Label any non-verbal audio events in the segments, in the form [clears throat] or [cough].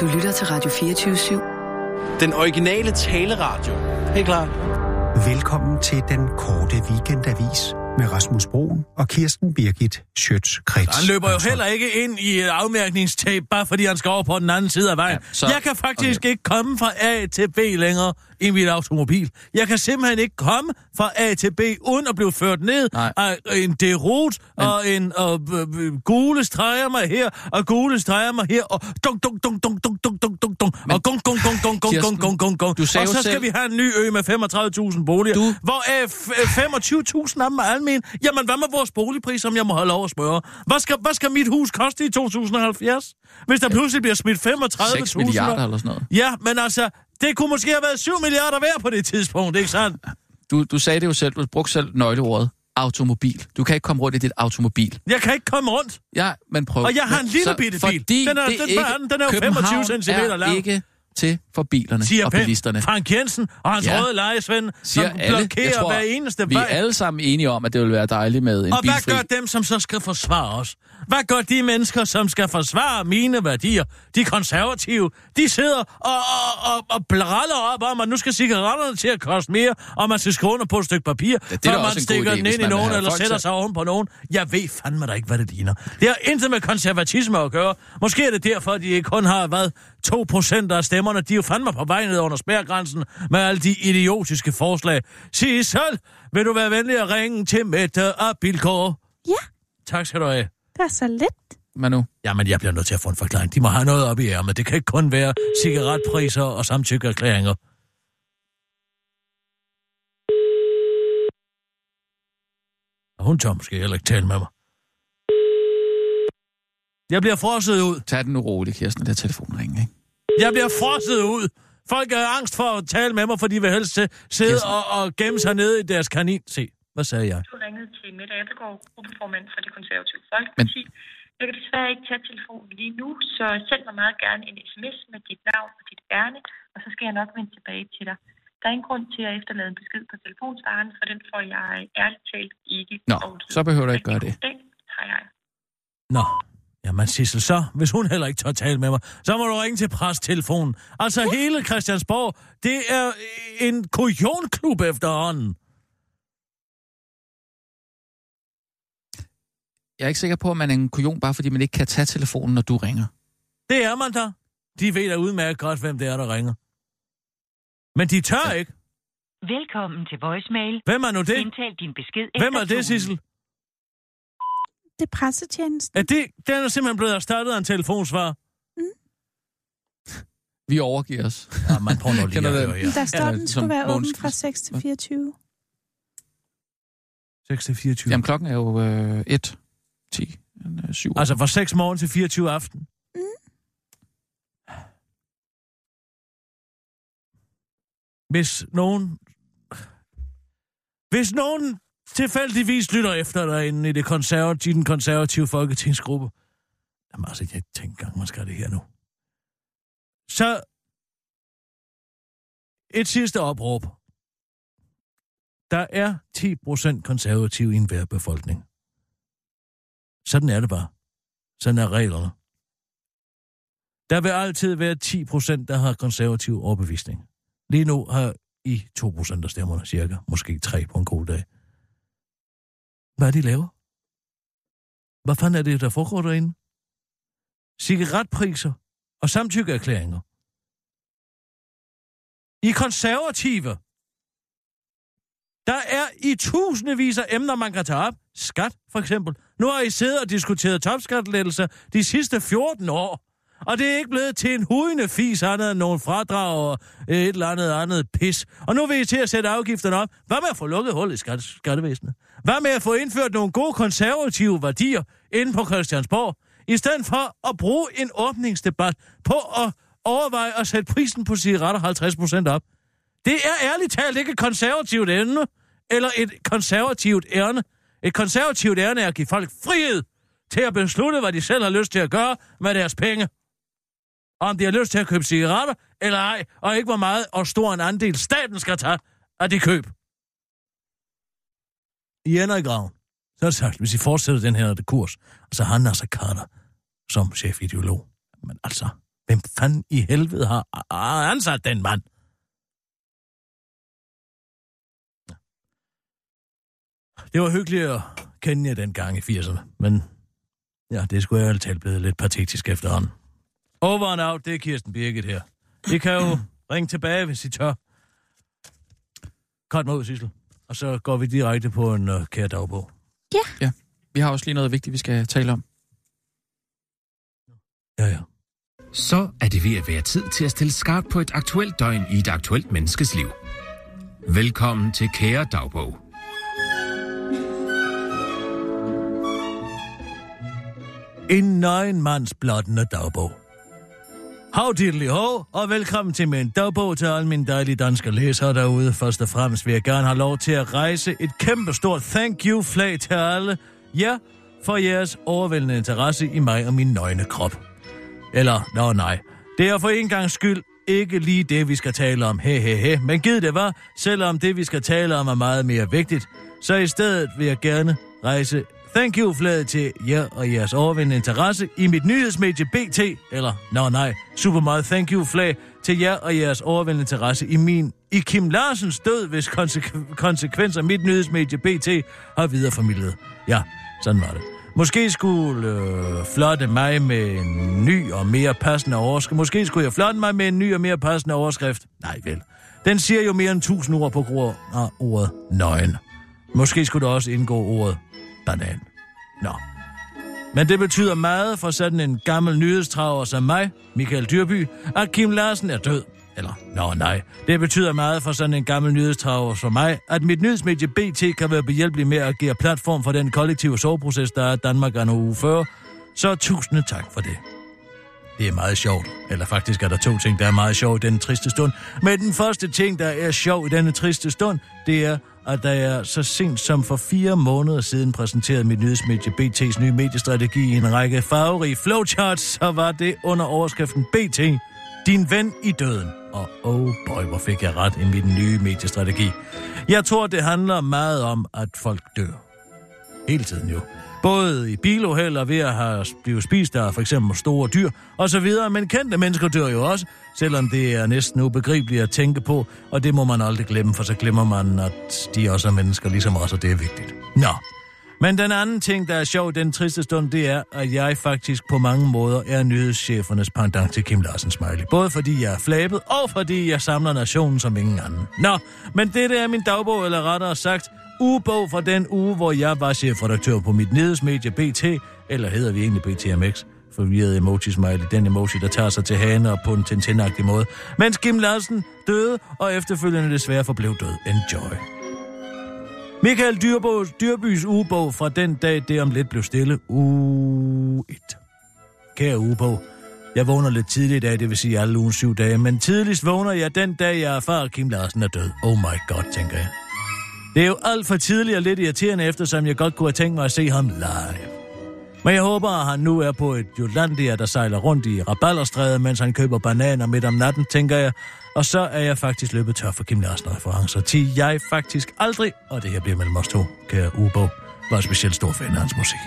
Du lytter til Radio 24-7. Den originale taleradio. Helt klar. Velkommen til den korte weekendavis med Rasmus Broen og Kirsten Birgit Schøtz-Krets. Han løber jo heller ikke ind i et afmærkningstape, bare fordi han skal over på den anden side af vejen. Ja, så- jeg kan faktisk okay. ikke komme fra A til B længere i mit automobil. Jeg kan simpelthen ikke komme fra A til B, uden at blive ført ned Nej. af en derot og en og, øh, øh, gule streger mig her, og gule streger mig her, og dunk, dunk, dunk, dunk, dunk, dunk, dunk, dunk, dunk, og gung, gung, gung, gung, gung, Kirsten, gung, gung, gung, Og så skal selv- vi have en ny ø med 35.000 boliger, Du- hvor øh, f- øh, 25.000 af dem er almen. Jamen, hvad med vores boligpris, som jeg må have lov at spørge? Hvad skal, hvad skal mit hus koste i 2070? Hvis der pludselig bliver smidt 35.000? 6 milliarder eller sådan noget. Ja, men altså, det kunne måske have været 7 milliarder værd på det tidspunkt, ikke sandt? Du, du sagde det jo selv, du brugte selv nøgleordet automobil. Du kan ikke komme rundt i dit automobil. Jeg kan ikke komme rundt. Ja, men prøv. Og jeg har en lille så- bitte bil. Den er- den- ikke, hvad den? Den er jo 25 København centimeter er lang. ikke til for bilerne Siger og bilisterne. Frank Jensen og hans Ja. røde lejesvend, som alle. blokerer tror, hver eneste Vi er vej. alle sammen enige om, at det vil være dejligt med en Og hvad bilfri... gør dem, som så skal forsvare os? Hvad gør de mennesker, som skal forsvare mine værdier? De konservative, de sidder og, og, og, og braller op om, at nu skal cigaretterne til at koste mere, og man skal skrive under på et stykke papir, det før også man stikker idé, den ind i nogen, eller sætter til- sig oven på nogen. Jeg ved fandme da ikke, hvad det ligner. Det har intet med konservatisme at gøre. Måske er det derfor, at de ikke kun har, hvad, 2 procent af stemmerne. De er jo fandme på vej ned under spærgrænsen med alle de idiotiske forslag. Sig selv, vil du være venlig at ringe til Mette og Bilkår? Ja, Tak skal du have. Er så lidt. Manu, Jamen, jeg bliver nødt til at få en forklaring. De må have noget op i ærmet. Det kan ikke kun være cigaretpriser og samtykkeerklæringer. Og hun tør måske heller ikke tale med mig. Jeg bliver frosset ud. tag den nu roligt, Kirsten, det er telefonringen, ikke? Jeg bliver frosset ud. Folk er angst for at tale med mig, for de vil helst se- sidde Kirsten. og, og gemme sig nede i deres kanin. Se, hvad sagde jeg? Du ringede til Mette Abelgaard, gruppeformand for det konservative Folkeparti. Men... Jeg kan desværre ikke tage telefonen lige nu, så send mig meget gerne en sms med dit navn og dit ærne, og så skal jeg nok vende tilbage til dig. Der er ingen grund til at efterlade en besked på telefonsvaren, for den får jeg ærligt talt ikke. Nå, overgivet. så behøver du ikke gøre det. Dag. Hej hej. Nå, jamen Sissel, så, hvis hun heller ikke tør tale med mig, så må du ringe til presstelefonen. Altså hele Christiansborg, det er en kujonklub efterhånden. Jeg er ikke sikker på, at man er en kujon, bare fordi man ikke kan tage telefonen, når du ringer. Det er man da. De ved da udmærket godt, hvem det er, der ringer. Men de tør ikke. Velkommen til voicemail. Hvem er nu det? Indtal din besked Hvem er det. Sissel? Det er pressetjenesten. Er det, den er simpelthen blevet erstattet af en telefonsvar. Vi overgiver os. Ja, man prøver [laughs] lige at høre, ja. Der står, Ja, den skulle være åben fra 6 til 24. 6 til 24. Jamen, klokken er jo øh, 1, 10, øh, 7. Altså fra 6 morgen til 24 aften. Mm. Hvis nogen... Hvis nogen tilfældigvis lytter efter derinde i det konservative, den konservative folketingsgruppe. Jamen altså, jeg tænker ikke engang, man skal det her nu. Så et sidste opråb. Der er 10% konservative i enhver befolkning. Sådan er det bare. Sådan er reglerne. Der vil altid være 10 procent, der har konservativ overbevisning. Lige nu har I 2 procent af stemmerne, cirka. Måske 3 på en god dag. Hvad er de laver? Hvad fanden er det, der foregår derinde? Cigaretpriser og samtykkeerklæringer. I konservative. Der er i tusindvis af emner, man kan tage op. Skat, for eksempel. Nu har I siddet og diskuteret topskattelettelser de sidste 14 år. Og det er ikke blevet til en hudende fis andet end nogle fradrag og et eller andet andet pis. Og nu vil I til at sætte afgifterne op. Hvad med at få lukket hul i skat- skattevæsenet? Hvad med at få indført nogle gode konservative værdier inde på Christiansborg? I stedet for at bruge en åbningsdebat på at overveje at sætte prisen på cigaretter 50% op. Det er ærligt talt ikke et konservativt emne, eller et konservativt ærne. Et konservativt ærne er at give folk frihed til at beslutte, hvad de selv har lyst til at gøre med deres penge. Om de har lyst til at købe cigaretter eller ej, og ikke hvor meget og stor en andel staten skal tage af det køb. I ender i graven. Så er det sagt, hvis I fortsætter den her kurs, og så har Nasser Carter som chefideolog. Men altså, Hvem fanden i helvede har, har ansat den mand? Det var hyggeligt at kende jer dengang i 80'erne, men ja, det skulle jeg altid blevet lidt patetisk efterhånden. Over and out, det er Kirsten Birgit her. I kan jo ringe tilbage, hvis I tør. Kort mig ud, Sissel. Og så går vi direkte på en uh, kære dagbog. Vi har også lige noget vigtigt, vi skal tale om. Ja, ja. Så er det ved at være tid til at stille skarpt på et aktuelt døgn i et aktuelt menneskes liv. Velkommen til Kære Dagbog. En nøgenmands blottende dagbog. Hav ho, og velkommen til min dagbog til alle mine dejlige danske læsere derude. Først og fremmest vil jeg gerne have lov til at rejse et kæmpe stort thank you flag til alle jer for jeres overvældende interesse i mig og min nøgne krop. Eller, nå nej, det er for en gang skyld ikke lige det, vi skal tale om. He, he, he. Men giv det var, selvom det, vi skal tale om, er meget mere vigtigt. Så i stedet vil jeg gerne rejse thank you flade til jer og jeres overvindende interesse i mit nyhedsmedie BT, eller, nå nej, super meget thank you flag til jer og jeres overvindende interesse i min, i Kim Larsens død, hvis konse- konsekvenser mit nyhedsmedie BT har videreformidlet. Ja, sådan var det. Måske skulle øh, flotte mig med en ny og mere passende overskrift. Måske skulle jeg flotte mig med en ny og mere passende overskrift. Nej vel. Den siger jo mere end tusind ord på grund af ah, ordet nøgen. Måske skulle der også indgå ordet banan. Nå. Men det betyder meget for sådan en gammel nyhedstraver som mig, Michael Dyrby, at Kim Larsen er død. Eller, nå nej. Det betyder meget for sådan en gammel nyhedstraver som mig, at mit nyhedsmedie BT kan være behjælpelig med at give platform for den kollektive soveproces, der er Danmark er uge før. Så tusinde tak for det. Det er meget sjovt. Eller faktisk er der to ting, der er meget sjovt i denne triste stund. Men den første ting, der er sjov i denne triste stund, det er, at da jeg så sent som for fire måneder siden præsenterede mit nyhedsmedie BT's nye mediestrategi i en række farverige flowcharts, så var det under overskriften BT, din ven i døden. Og oh boy, hvor fik jeg ret i min nye mediestrategi. Jeg tror, det handler meget om, at folk dør. Hele tiden jo. Både i biluheld og ved at have blive spist af for eksempel store dyr og så videre, men kendte mennesker dør jo også, selvom det er næsten ubegribeligt at tænke på, og det må man aldrig glemme, for så glemmer man, at de også er mennesker ligesom os, og det er vigtigt. Nå, men den anden ting, der er sjov den triste stund, det er, at jeg faktisk på mange måder er nyhedschefernes pendant til Kim Larsen Smiley. Både fordi jeg er flabet, og fordi jeg samler nationen som ingen anden. Nå, men det er min dagbog, eller rettere sagt, ugebog fra den uge, hvor jeg var chefredaktør på mit nyhedsmedie BT, eller hedder vi egentlig BTMX, forvirret emoji smiley, den emoji, der tager sig til hane og på en tintinagtig måde. Mens Kim Larsen døde, og efterfølgende desværre forblev død. Enjoy. Michael Dyrbos, Dyrbys ugebog fra den dag, det om lidt blev stille. Uge 1. Kære ugebog, jeg vågner lidt tidligt i dag, det vil sige alle ugen syv dage, men tidligst vågner jeg den dag, jeg erfarer, at Kim Larsen er død. Oh my god, tænker jeg. Det er jo alt for tidligt og lidt irriterende, eftersom jeg godt kunne have tænkt mig at se ham live. Men jeg håber, at han nu er på et Jutlandia, der sejler rundt i Rabalderstrædet, mens han køber bananer midt om natten, tænker jeg. Og så er jeg faktisk løbet tør for Kim Larsen referencer. Til jeg faktisk aldrig, og det her bliver mellem os to, kære Ubo, var specielt stor fan af hans musik.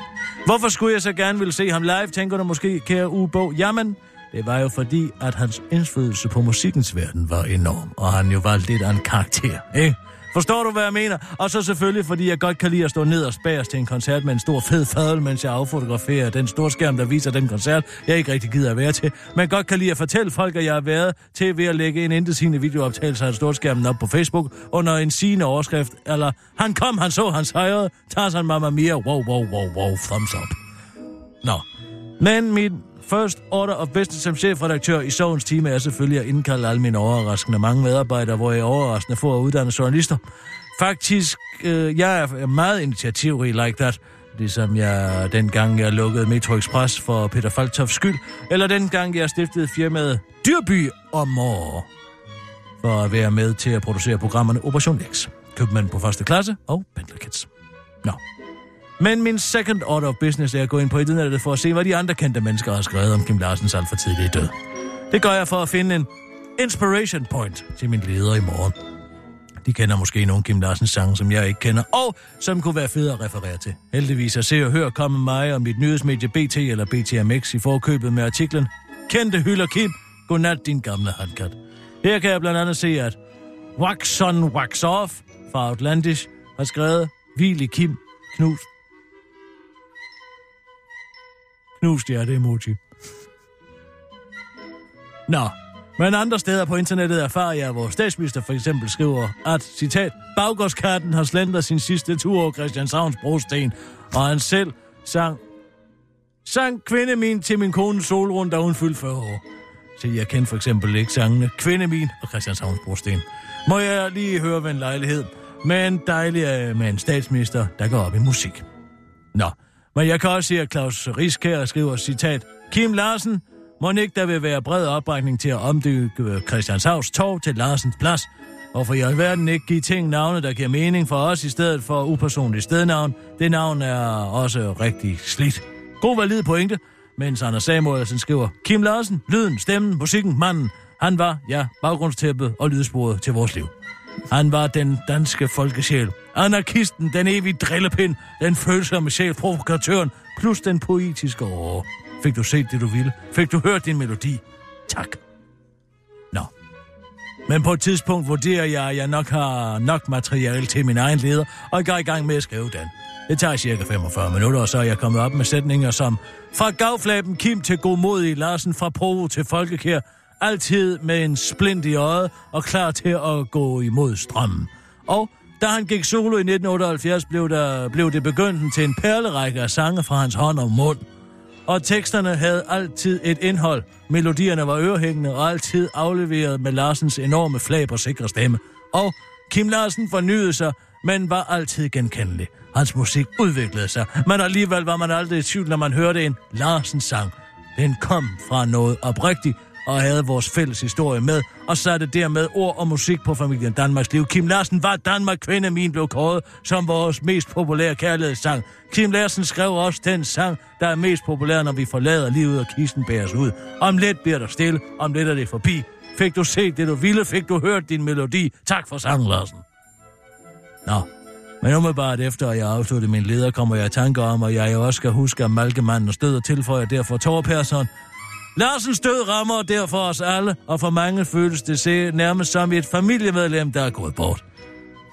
Hvorfor skulle jeg så gerne ville se ham live, tænker du måske, kære Ubo? Jamen, det var jo fordi, at hans indflydelse på musikkens verden var enorm, og han jo var lidt af en karakter, ikke? Forstår du, hvad jeg mener? Og så selvfølgelig, fordi jeg godt kan lide at stå ned og spæres til en koncert med en stor fed fadel, mens jeg affotograferer den store skærm, der viser den koncert, jeg ikke rigtig gider at være til. Men godt kan lide at fortælle folk, at jeg har været til ved at lægge en indesigende videooptagelse af storskærmen op på Facebook under en sigende overskrift, eller han kom, han så, han sejrede, tager sig en mamma mia, wow, wow, wow, wow, thumbs up. Nå, men min First order of business som chefredaktør i Sovens time er selvfølgelig at indkalde alle mine overraskende mange medarbejdere, hvor jeg overraskende får at uddanne journalister. Faktisk, øh, jeg er meget initiativrig like that, ligesom jeg dengang jeg lukkede Metro Express for Peter Faltofs skyld, eller dengang jeg stiftede firmaet Dyrby og år for at være med til at producere programmerne Operation X, købmand på første klasse og Pendlerkids. Nå, men min second order of business er at gå ind på internettet for at se, hvad de andre kendte mennesker har skrevet om Kim Larsens alt for tidlige død. Det gør jeg for at finde en inspiration point til min leder i morgen. De kender måske nogle Kim Larsens sange, som jeg ikke kender, og som kunne være fede at referere til. Heldigvis er Se og Hør komme mig og mit nyhedsmedie BT eller BTMX i forkøbet med artiklen kendte hylder Kim. Godnat, din gamle handkat. Her kan jeg blandt andet se, at Wax on, Wax off fra Outlandish har skrevet Hvil i Kim, knust. Knust hjerte emoji. Nå, men andre steder på internettet erfarer jeg, hvor statsminister for eksempel skriver, at, citat, baggårdskatten har slendret sin sidste tur over Christianshavns brosten, og han selv sang, sang kvinde min til min kone Solrund, da hun fyldte 40 år. Så jeg kender for eksempel ikke sangene Kvinde min og Christianshavns brosten. Må jeg lige høre ved en lejlighed, men dejlig øh, med en statsminister, der går op i musik. Nå, men jeg kan også se, at Claus Riskær skriver, citat, Kim Larsen, må ikke der vil være bred opbakning til at omdykke Christianshavns Torv til Larsens Plads? Hvorfor i alverden ikke give ting navne, der giver mening for os, i stedet for upersonligt stednavn? Det navn er også rigtig slidt. God valid pointe, mens Anders Samuelsen skriver, Kim Larsen, lyden, stemmen, musikken, manden, han var, ja, baggrundstæppet og lydsporet til vores liv. Han var den danske folkesjæl. Anarkisten, den evige drillepind, den følsomme sjæl, provokatøren, plus den poetiske år. Fik du set det, du ville? Fik du hørt din melodi? Tak. Nå. Men på et tidspunkt vurderer jeg, at jeg nok har nok materiale til min egen leder, og jeg går i gang med at skrive den. Det tager cirka 45 minutter, og så er jeg kommet op med sætninger som Fra gavflaben Kim til godmodig Larsen, fra Provo til Folkekær, altid med en splint i øjet og klar til at gå imod strømmen. Og da han gik solo i 1978, blev, der, blev det begyndelsen til en perlerække af sange fra hans hånd og mund. Og teksterne havde altid et indhold. Melodierne var ørehængende og altid afleveret med Larsens enorme flag på sikre stemme. Og Kim Larsen fornyede sig, men var altid genkendelig. Hans musik udviklede sig, men alligevel var man aldrig i tvivl, når man hørte en Larsens sang. Den kom fra noget oprigtigt, og havde vores fælles historie med, og satte dermed ord og musik på familien Danmarks liv. Kim Larsen var Danmark kvinde min blev kåret som vores mest populære kærlighedssang. Kim Larsen skrev også den sang, der er mest populær, når vi forlader livet og kisten bæres ud. Om lidt bliver der stille, om lidt er det forbi. Fik du set det, du ville? Fik du hørt din melodi? Tak for sang, Larsen. Nå, men umiddelbart efter, at jeg afsluttede min leder, kommer jeg i tanke om, at jeg også skal huske, at Malkemanden stød og tilføjer derfor Thor Persson, Larsens død rammer derfor os alle, og for mange føles det se nærmest som et familiemedlem, der er gået bort.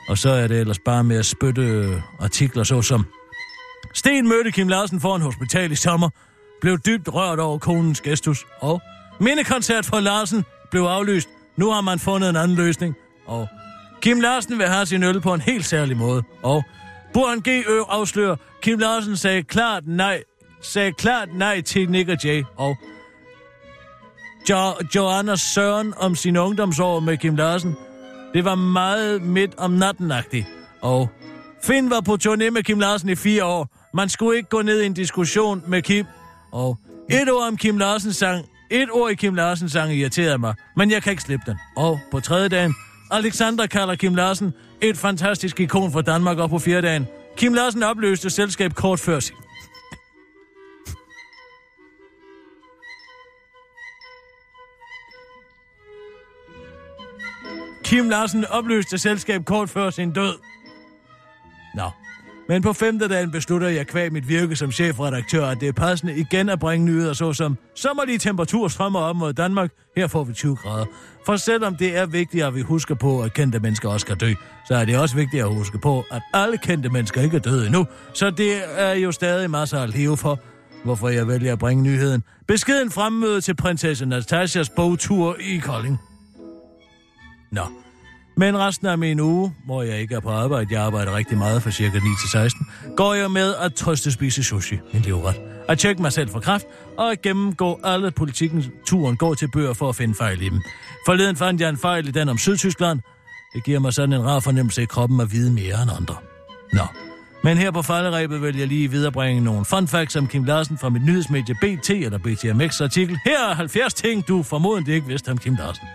Og så er det ellers bare med at spytte øh, artikler såsom Sten mødte Kim Larsen foran hospital i sommer, blev dybt rørt over konens gestus, og mindekoncert for Larsen blev aflyst. Nu har man fundet en anden løsning, og Kim Larsen vil have sin øl på en helt særlig måde, og Burhan G.Ø. afslører, Kim Larsen sagde klart nej, sagde klart nej til Nick og Jay, og jo, Joanna Søren om sin ungdomsår med Kim Larsen. Det var meget midt om natten -agtigt. Og Finn var på turné med Kim Larsen i fire år. Man skulle ikke gå ned i en diskussion med Kim. Og et ord om Kim Larsen sang, et ord i Kim Larsen sang irriterede mig, men jeg kan ikke slippe den. Og på tredje dagen, Alexander kalder Kim Larsen et fantastisk ikon for Danmark, og på fjerde dagen, Kim Larsen opløste selskab kort før sin Kim Larsen opløste selskab kort før sin død. Nå. Men på femte dagen beslutter jeg kvæg mit virke som chefredaktør, at det er passende igen at bringe nyheder såsom sommerlige temperaturer strømmer op mod Danmark. Her får vi 20 grader. For selvom det er vigtigt, at vi husker på, at kendte mennesker også skal dø, så er det også vigtigt at huske på, at alle kendte mennesker ikke er døde endnu. Så det er jo stadig masser at leve for, hvorfor jeg vælger at bringe nyheden. Beskeden fremmøde til prinsesse Natasjas bogtur i Kolding. Nå. Men resten af min uge, hvor jeg ikke er på arbejde, jeg arbejder rigtig meget fra cirka 9 til 16, går jeg med at trøste spise sushi, min livret. At tjekke mig selv for kraft, og at gennemgå alle politikens turen går til bøger for at finde fejl i dem. Forleden fandt jeg en fejl i den om Sydtyskland. Det giver mig sådan en rar fornemmelse i kroppen at vide mere end andre. Nå. Men her på falderæbet vil jeg lige viderebringe nogle fun facts om Kim Larsen fra mit nyhedsmedie BT eller BTMX artikel. Her er 70 ting, du formodentlig ikke vidste om Kim Larsen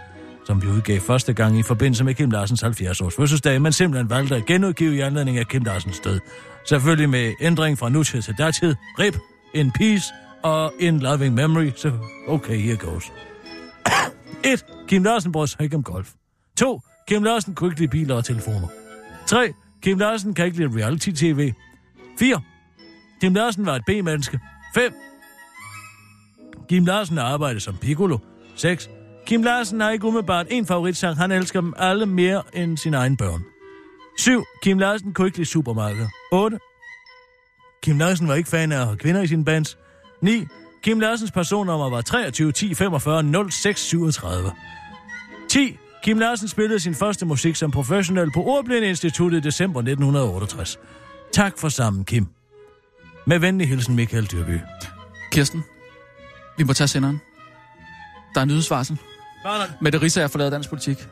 som vi udgav første gang i forbindelse med Kim Larsens 70-års fødselsdag, men simpelthen valgte at genudgive i anledning af Kim Larsens død. Selvfølgelig med ændring fra nutid til datid, rip, in peace og in loving memory, så okay, here goes. [coughs] 1. Kim Larsen brød sig ikke om golf. 2. Kim Larsen kunne ikke lide biler og telefoner. 3. Kim Larsen kan ikke lide reality-tv. 4. Kim Larsen var et B-menneske. 5. Kim Larsen har arbejdet som piccolo. 6. Kim Larsen har ikke umiddelbart en favoritsang. Han elsker dem alle mere end sine egne børn. 7. Kim Larsen kunne ikke lide supermarkeder. 8. Kim Larsen var ikke fan af at have kvinder i sine bands. 9. Kim Larsens personnummer var 23 10 45 06 37. 10. Kim Larsen spillede sin første musik som professionel på Ordblindeinstituttet i december 1968. Tak for sammen, Kim. Med venlig hilsen, Michael Dyrby. Kirsten, vi må tage senderen. Der er nyhedsvarsel. Barnet, Mette Risse er forladet dansk politik. Ved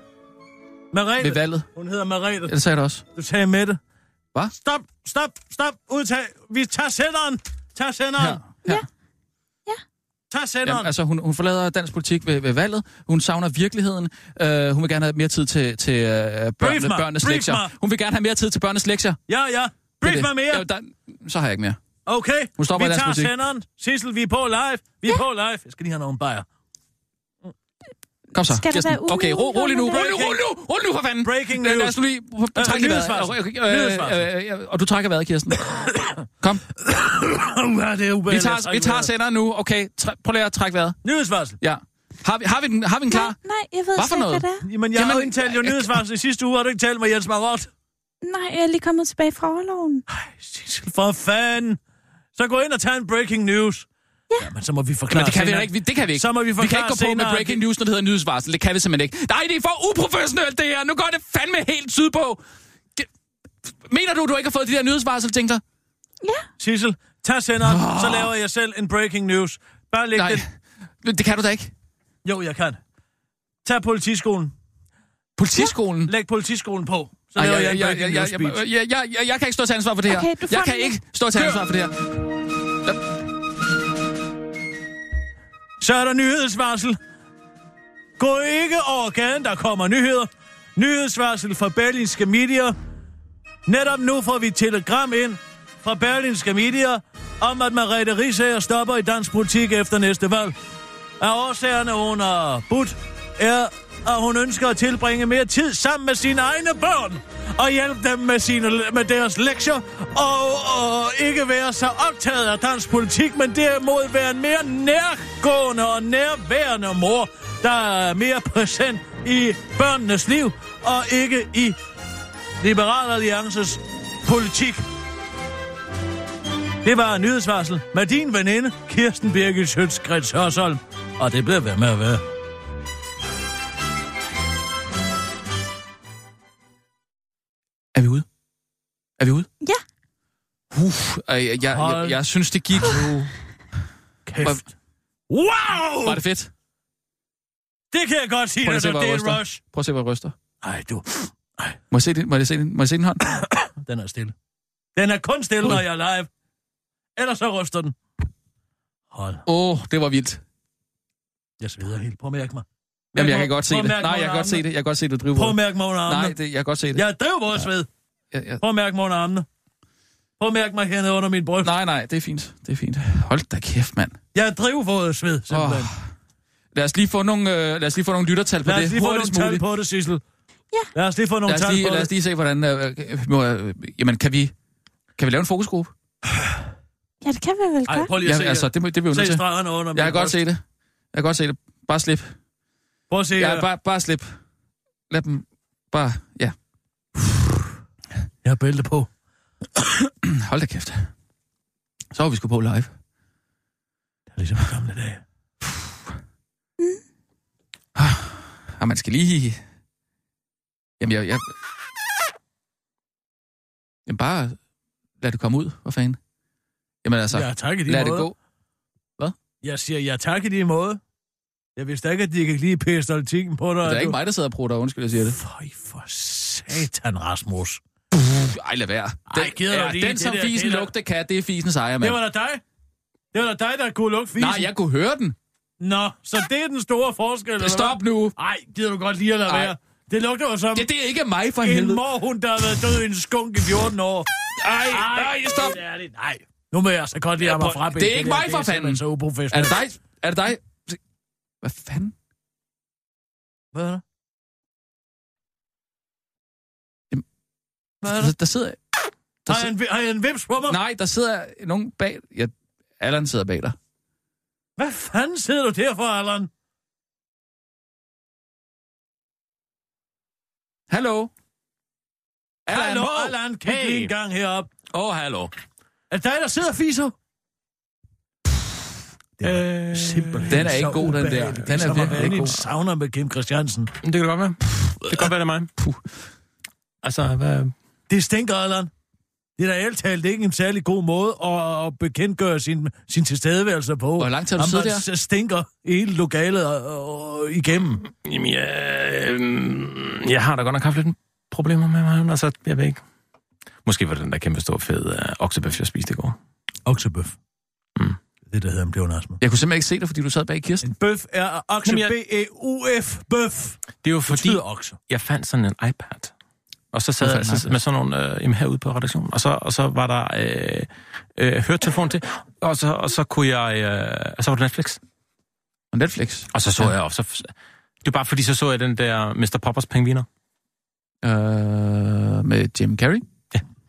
Merete. valget. Hun hedder Merete. Ja, det sagde jeg da også. Du sagde Mette. Hvad? Stop, stop, stop. Udtag. Vi tager senderen. Tag senderen. Her. her. Tag senderen. Jamen, altså, hun, hun forlader dansk politik ved, ved valget. Hun savner virkeligheden. Uh, hun vil gerne have mere tid til, til uh, Brief børnene, mig. børnenes Brief lektier. mig. Hun vil gerne have mere tid til børnenes lektier. Ja, ja. Brief det. mig mere. Ja, der, så har jeg ikke mere. Okay. Hun stopper vi tager politik. senderen. Sissel, vi er på live. Vi er på live. Jeg skal lige have nogle bajer. Kom så, Skal Kirsten. være Okay, ro, rolig nu, rolig nu, rolig nu, rolig nu for fanden. Breaking news. Lad os nu lige Øh, trække vejret. Øh, øh, Og du trækker vejret, Kirsten. [coughs] Kom, det er vi tager, vi tager senderen nu. Okay, prøv lige at trække vejret. Nyhedsvarsel. Ja. Har vi, har vi, den, har vi den klar? Nej, nej, jeg ved Hvad for slet ikke, noget? hvad det er. Jamen, jeg har Jamen, jo indtalt jo nyhedsvarsel i sidste uge. Har du ikke talt med Jens Marot? Nej, jeg er lige kommet tilbage fra overloven. Sissel, for fanden. Så gå ind og tag en breaking news. Ja. Jamen, så må vi forklare Men det kan vi senere. ikke. Vi- Det kan vi ikke. Så må vi vi kan forklare ikke gå på med breaking news, når det hedder nyhedsvarsel. Det kan vi simpelthen ikke. Nej, det er for uprofessionelt, det her. Nu går det fandme helt sydpå. Mener du, du ikke har fået de der nyhedsvarsel, tænkte dig? Sissel, tag senderen, så laver jeg selv en breaking news. Bare læg Nej, den. det kan du da ikke. Jo, jeg kan. Tag politiskolen. Politiskolen. Læg politiskolen på. Så Ej, laver jeg, jeg, jeg, en jeg, breaking jeg, news jeg, jeg, jeg, jeg, jeg kan ikke stå til ansvar for det her. Okay, Jeg kan ikke stå til ansvar for det her. Så er der nyhedsvarsel. Gå ikke over gaden, der kommer nyheder. Nyhedsvarsel fra Berlinske Media. Netop nu får vi et telegram ind fra Berlinske Media om, at Margrethe Risager stopper i dansk politik efter næste valg. Af årsagerne, under Bud er, at hun ønsker at tilbringe mere tid sammen med sine egne børn og hjælpe dem med, sine, med deres lektier og, og ikke være så optaget af dansk politik, men derimod være en mere nærgående og nærværende mor, der er mere præsent i børnenes liv og ikke i Liberal Alliances politik. Det var en nyhedsvarsel med din veninde, Kirsten Birgit Sjøtskrets Hørsholm. Og det bliver ved med at være. Er vi ude? Ja. Uff, jeg, jeg, jeg, jeg, jeg synes, det gik. Kæft. Wow! Var det fedt? Det kan jeg godt sige, Prøv at at se, det er ryster. rush. Prøv at se, hvor jeg ryster. Ej, du. Må jeg se din, må jeg se din, må jeg se din hånd? [coughs] Den er stille. Den er kun stille, Ui. når jeg er live. Ellers så ryster den. Hold. Åh, oh, det var vildt. Jeg sveder helt. Prøv at mærke mig. Jamen, jeg kan godt se det. Nej, jeg kan godt se det. Jeg kan godt se det drive Prøv at mærke mig under armene. Nej, det, jeg kan godt se det. Jeg driver både sved. Jeg, jeg, Prøv at mærke mig under armene. Prøv at mærke mig hernede under min bryst. nej, nej, det er fint. Det er fint. Hold da kæft, mand. Jeg er drivvåd sved, simpelthen. Åh. Lad os lige få nogle, øh, lad os lige få nogle lyttertal på Lad os det. lige få nogle hurtigst tal muligt. på det, Sissel. Ja. Lad os lige få nogle Lad os tal lige, på lad os det. lige se, hvordan... Øh, øh, må, øh, jamen, kan vi, kan vi lave en fokusgruppe? Ja, det kan vi vel Ej, godt. prøv lige at se Ja, altså, her. det, det er vi jo nødt Se til. stregerne under Jeg kan godt se det. Jeg kan godt se det. Bare slip. Prøv at se Ja, bare, bare slip. Lad dem bare... Ja, Jeg har bælte på. [coughs] hold da kæft. Så var vi sgu på live. Det er ligesom i gamle dage. Og man skal lige... Jamen, jeg... jeg... Jamen, bare lad det komme ud. Hvad fanden? Jamen, altså, Ja, tak i lige lad måde. det gå. Jeg siger ja tak i lige måde. Jeg vidste ikke, at de kan lige pæstoltikken på dig. Det er at ikke du- mig, der sidder og prutter, undskyld, jeg siger det. Føj for satan, Rasmus. Ej, lad være. Ej, gider ja, lige den, det som der- fisen det der- lugte kan, det er fisens ejer, mand. Det var da dig. Det var da dig, der kunne lugte fisen. Nej, jeg kunne høre den. Nå, så det er den store forskel, eller Stop nu. Nej, gider du godt lige at lade Ej. være. Det lugter jo som Det, det er ikke mig, for en helvede. morhund, der har været død i en skunk i 14 år. Ej, nej, stop. Det er det. Nej. Nu må jeg så godt lige Ja, mig frabedt. det er ikke mig, for Det er fanden. så Er det dig? Er det dig? Hvad fanden? Hvad er der? Hvad er Der, der? der sidder... Der Har jeg en, har jeg en vips på mig? nej, der sidder nogen bag... Ja, Allan sidder bag dig. Hvad fanden sidder du der for, Allan? Hallo? Hallo, Bo! Allan, kig Hey. lige en gang herop. Åh, oh, hallo. Er det dig, der sidder og fiser? Det er Øh, simpelthen den er ikke god, den der. Den er virkelig ikke god. sauna med Kim Christiansen. Det kan det godt være. Det kan godt være, det er mig. Puh. Altså, hvad... Det stinker, Allan. Det er da alt talt ikke en særlig god måde at, at bekendtgøre sin, sin tilstedeværelse på. Hvor lang tid har du siddet man der? stinker hele lokalet og, og, igennem. Jamen, jeg, øh, jeg har da godt nok haft lidt problemer med mig. Altså, jeg ved ikke. Måske var det den der kæmpe store fede uh, oksebøf, jeg spiste i går. Oksebøf. Mm. Det, der hedder en pleonasme. Jeg kunne simpelthen ikke se dig, fordi du sad bag Kirsten. En bøf er okse, jeg- B-E-U-F, bøf. Det er jo fordi, okse. jeg fandt sådan en iPad. Og så sad jeg så, med sådan nogle øh, herude på redaktionen. Og så, og så var der øh, øh, høretelefonen til. Og så, og så kunne jeg... Øh, og så var det Netflix. Og Netflix. Og så så Ja. ja. jeg også... Det er bare fordi, så så jeg den der Mr. Poppers pengviner. Øh, med Jim Carrey.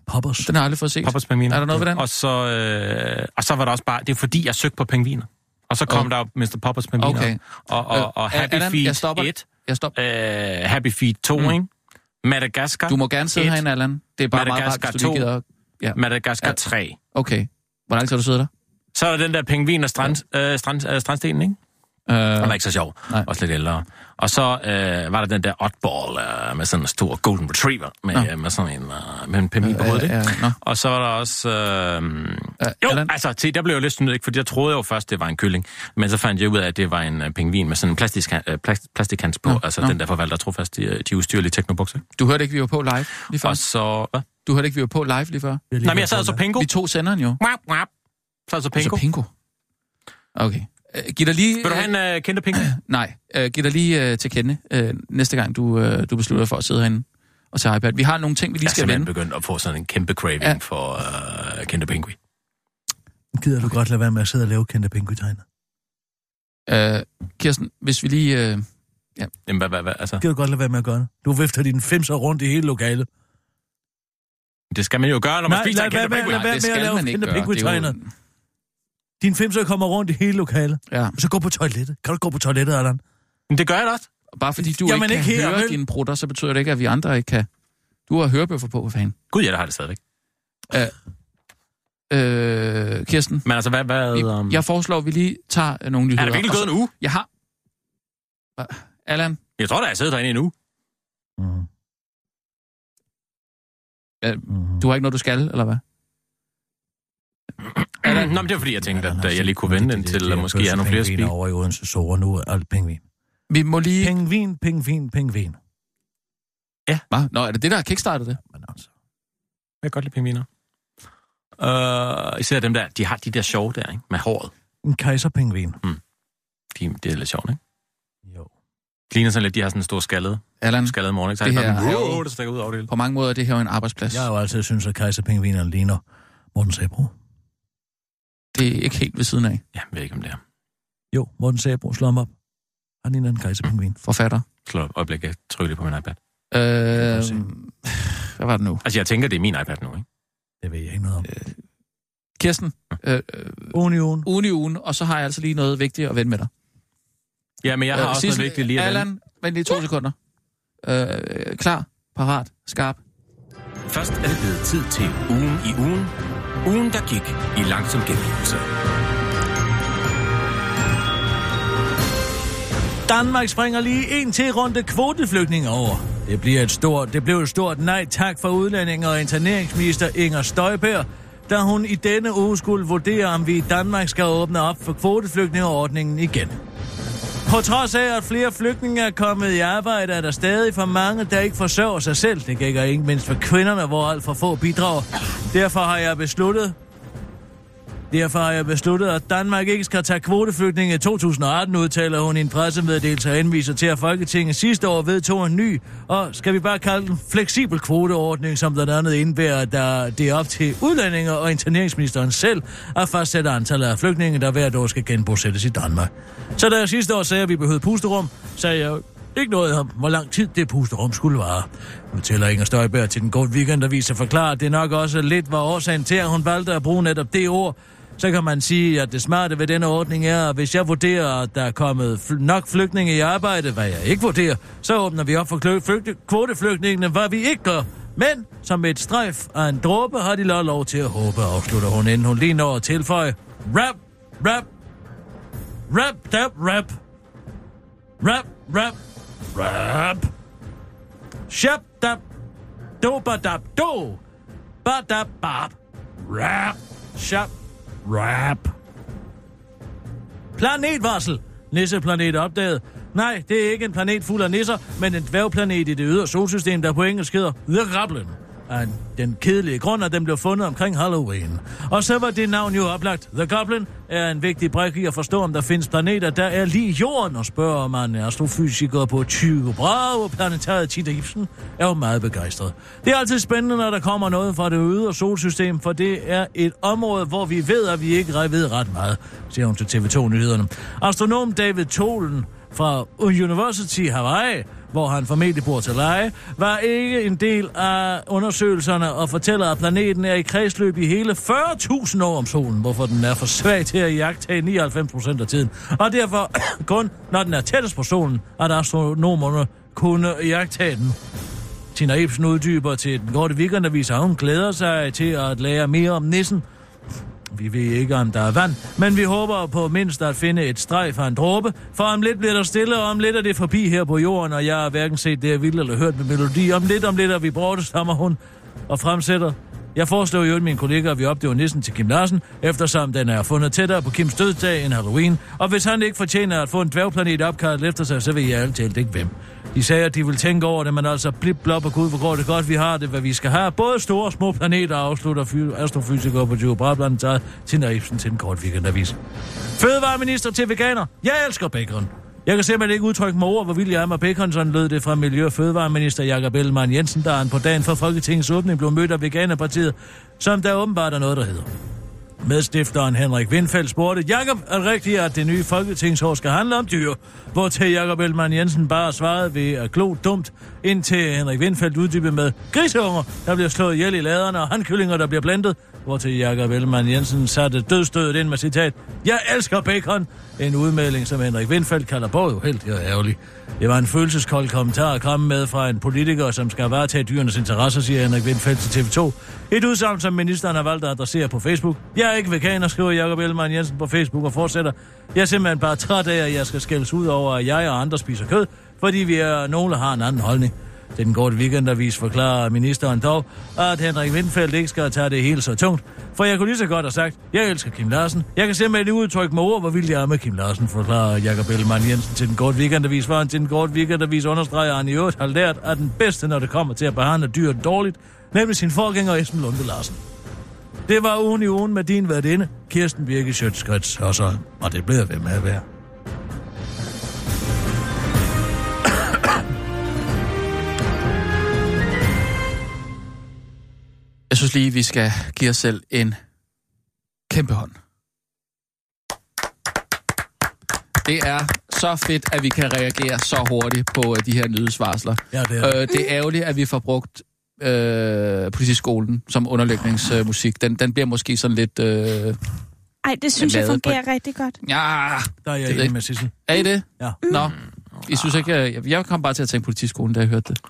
Poppers. Den har jeg aldrig fået set. Poppers pengviner. Er der noget ved den? Og så, øh, og så var der også bare... Det er fordi, jeg søgte på pengviner. Og så kom Oh. der Mr. Poppers pengviner. Okay. Og, og, og Øh, Happy Allan, Feet jeg stopper. 1. Jeg stopper. Øh, Happy Feet 2, Mm. mm. ikke? Madagaskar. Du må gerne sidde herinde, Allan. Det er bare meget rart, Madagaskar hvis du lige 2. gider... Ja. Madagaskar Ja. 3. Okay. Hvor lang tid har du siddet der? Så er der den der pengvin og strand, øh, strand, øh, strandstenen, ikke? Øh, Den var ikke så sjov. Nej. Også lidt ældre. Og så øh, var der den der oddball øh, med sådan en stor golden retriever med, Nå. øh, med sådan en, øh, med en pengvin på hovedet, ikke? øh, nå. Og så var der også... Øh, Øh, jo, Allan? altså, til, der blev jeg lidt snydt, ikke? Fordi jeg troede jo først, det var en kylling. Men så fandt jeg ud af, at det var en øh, pengvin med sådan en plastisk, øh, plast, plastikhans på. Nå, altså nå. den der forvalter trofast, de, de udstyrlige teknobukser. Du hørte ikke, vi var på live lige før? Og så... Hvad? Du hørte ikke, vi var på live lige før? Nej, men jeg sad og så Pingo. Vi tog senderen jo. Wap, wap. Så så Pingo. Altså Pingo. Okay. Øh, giv dig lige... Vil du have en uh, kendte Pingo? [clears throat] Nej, øh, giv dig lige øh, til kende øh, næste gang, du, øh, du beslutter for at sidde herinde og tage iPad. Vi har nogle ting, vi lige Jeg er skal vende. begyndt at få sådan en kæmpe craving Ja. ja. for uh, kendte Pinguin. Gider du godt lade være med at sidde og lave kendte penguitegner? Øh, Kirsten, hvis vi lige... Øh, Jamen, hvad, hvad, hvad, altså, Gider du godt lade være med at gøre det? Du vifter dine femser rundt i hele lokalet. det skal man jo gøre, når man Nej, spiser en kendte med- Pinguin. lad være det med at skal lave man ikke kendte gøre. Det er penguitegner. Dine femser kommer rundt i hele lokalet. Ja, Og så gå på toilettet. Kan du gå på toilettet, Allan? Men det gør jeg da også. bare fordi du Jamen, ikke kan ikke høre vel? dine brutter, så betyder det ikke, at vi andre ikke kan. Du har hørebøffer på, hvad fanden. Gud, ja, der har det stadigvæk. Øh, Kirsten, Men altså, hvad... hvad um... jeg foreslår, at vi lige tager øh, nogle nyheder. Er der virkelig gået en uge? Jeg har... Allan, Jeg tror, der er siddet derinde en uge. Mm. Mm. du har ikke noget, du skal, eller hvad? Nå, men det er fordi, jeg tænkte, at øh, jeg lige kunne vente indtil, at måske jeg har nogle flere spil. over i Odense Sore nu er alt pengvin. Vi må lige... Pengvin, pengvin, pengvin. Hva? Nå, er det det, der har kickstartet det? Men altså, Jeg kan godt lide pingviner. Uh, især dem der, de har de der sjove der, ikke? Med håret. en kejserpengvin. De, det er lidt sjovt, ikke? Jo. De ligner sådan lidt, de har sådan en stor skaldet, Allan, skaldet morgen, ikke? Så Det det her er jo- der stikker ud over det hele. på mange måder er det her jo en arbejdsplads. Jeg har jo altid synes, at kejserpengvinerne ligner Morten Sabro. Det er ikke helt ved siden af. Ja, jeg ved ikke, om det er. Jo, Morten Sabro, slå ham op. Han ligner en kejserpengvin. Forfatter. Slå op øjeblik, jeg trykker lige på min iPad. Øh, hvad var det nu? Altså, jeg tænker, det er min iPad nu, ikke? Det ved jeg ikke noget om. Kirsten, øh, øh, Union. ugen i ugen, og så har jeg altså lige noget vigtigt at vende med dig. Ja, men jeg har Øh, også Sissel, noget vigtigt lige at vende. Allan, vent lige to sekunder. Øh, klar, parat, skarp. Først er det blevet tid til ugen i ugen. Ugen, der gik i langsom gengivelse. Danmark springer lige en til runde kvoteflygtninge over. Det, bliver et stort, det blev et stort nej tak for udlændinge og interneringsminister Inger Støjberg, da hun i denne uge skulle vurdere, om vi i Danmark skal åbne op for kvoteflygtningeordningen igen. På trods af, at flere flygtninge er kommet i arbejde, er der stadig for mange, der ikke forsørger sig selv. Det gælder ikke mindst for kvinderne, hvor alt for få bidrager. Derfor har jeg besluttet, Derfor har jeg besluttet, at Danmark ikke skal tage kvoteflygtninge i 2018, udtaler hun i en pressemeddelelse og henviser til, at Folketinget sidste år vedtog en ny, og skal vi bare kalde den fleksibel kvoteordning, som blandt andet indebærer, at der, det er op til udlændinge og interneringsministeren selv at fastsætte antallet af flygtninge, der hvert år skal genbosættes i Danmark. Så da jeg sidste år sagde, at vi behøvede pusterum, sagde jeg ikke noget om, hvor lang tid det pusterum skulle vare. Nu tæller Inger Støjberg til den gode weekendavis at forklare, at det nok også lidt var årsagen til, at hun valgte at bruge netop det ord, så kan man sige, at det smarte ved denne ordning er, at hvis jeg vurderer, at der er kommet fl- nok flygtninge i arbejde, hvad jeg ikke vurderer, så åbner vi op for klø- flygte- kvoteflygtningene, hvad vi ikke gør. Men som et strejf af en dråbe har de lov lov til at håbe, afslutter hun, inden hun lige når at tilføje. Rap, rap, rap, dab, rap. Rap, rap, rap. Shap, dab, do, ba, dab, do. Ba, dab, bab. Rap, shap, rap. Planetvarsel. Nisseplanet opdaget. Nej, det er ikke en planet fuld af nisser, men en dværgplanet i det ydre solsystem, der på engelsk hedder The Goblin. Af den kedelige grund, at den blev fundet omkring Halloween. Og så var det navn jo oplagt. The Goblin er en vigtig brik i at forstå, om der findes planeter, der er lige jorden, og spørger man astrofysiker på 20 bravo, planetariet Tita Ibsen, er jo meget begejstret. Det er altid spændende, når der kommer noget fra det ydre solsystem, for det er et område, hvor vi ved, at vi ikke ved ret meget, siger hun til TV2-nyhederne. Astronom David Tolen fra University Hawaii, hvor han formentlig bor til leje, var ikke en del af undersøgelserne og fortæller, at planeten er i kredsløb i hele 40.000 år om solen, hvorfor den er for svag til at jagtage 99% af tiden. Og derfor [clears throat] kun, når den er tættest på solen, at astronomerne kunne jagtage den. Tina Ibsen uddyber til den korte weekendavis, at hun glæder sig til at lære mere om nissen. Vi ved ikke, om der er vand, men vi håber på mindst at finde et streg fra en dråbe, for om lidt bliver der stille, og om lidt er det forbi her på jorden, og jeg har hverken set det, jeg ville, eller hørt med melodi. Om lidt, om lidt er vi borte, stammer hun og fremsætter. Jeg foreslår jo min kollega, at vi opdøver nissen til Kim Larsen, eftersom den er fundet tættere på Kims dødsdag end Halloween, og hvis han ikke fortjener at få en dværgplanet opkaldt efter sig, så vil jeg alt talt ikke hvem. De sagde, at de vil tænke over det, men altså blip, blop og gud, hvor går det godt, vi har det, hvad vi skal have. Både store og små planeter afslutter fy- astrofysiker på Joe Brabland tager til Ibsen til en kort weekendavis. Fødevareminister til veganer. Jeg elsker bacon. Jeg kan simpelthen ikke udtrykke mig ord, hvor vild jeg er med bacon, lød det fra Miljø- og Fødevareminister Jakob Ellemann Jensen, der han på dagen for Folketingets åbning blev mødt af Veganerpartiet, som der åbenbart er noget, der hedder. Medstifteren Henrik Windfeldt spurgte, Jakob, er det rigtigt, at det nye folketingsår skal handle om dyr? Hvor til Jakob Ellemann Jensen bare svarede ved at glo dumt, indtil Henrik Windfeldt uddybede med griseunger, der bliver slået ihjel i laderne, og handkyllinger, der bliver blandet. Hvor til Jakob Ellemann Jensen satte dødstødet ind med citat, Jeg elsker bacon! En udmelding, som Henrik Windfeldt kalder både uheldig og ærgerlig. Det var en følelseskold kommentar at komme med fra en politiker, som skal varetage dyrenes interesser, siger Henrik Windfeldt til TV2. Et udsagn, som ministeren har valgt at adressere på Facebook. Jeg er ikke veganer, skriver Jakob Ellemann Jensen på Facebook og fortsætter. Jeg er simpelthen bare træt af, at jeg skal skældes ud over, at jeg og andre spiser kød, fordi vi er nogle har en anden holdning. Den korte weekendavis forklarer ministeren dog, at Henrik Windfeldt ikke skal tage det helt så tungt. For jeg kunne lige så godt have sagt, jeg elsker Kim Larsen. Jeg kan simpelthen udtrykke med ord, hvor vild jeg er med Kim Larsen, forklarer Jakob Ellemann Jensen til den korte weekendavis. For han til den korte weekendavis understreger, at han i øvrigt har lært, at den bedste, når det kommer til at behandle dyret dårligt, nemlig sin forgænger Esben Lunde Larsen. Det var ugen i ugen med din værtinde, Kirsten Birke Sjøtskrets, og så, og det bliver ved med at være. Synes lige, vi skal give os selv en kæmpe hånd. Det er så fedt, at vi kan reagere så hurtigt på øh, de her nyhedsvarsler. Ja, det er Øh, det er ærgerligt, at vi får brugt øh, politiskolen som underlægningsmusik. Den, den bliver måske sådan lidt... Øh, Ej, det synes jeg lavet på- fungerer rigtig godt. ja, Der er jeg Det enig ikke. med Sissel. er I det? Ja. Nå, I synes ikke... Jeg, jeg kom bare til at tænke politiskolen, da jeg hørte det.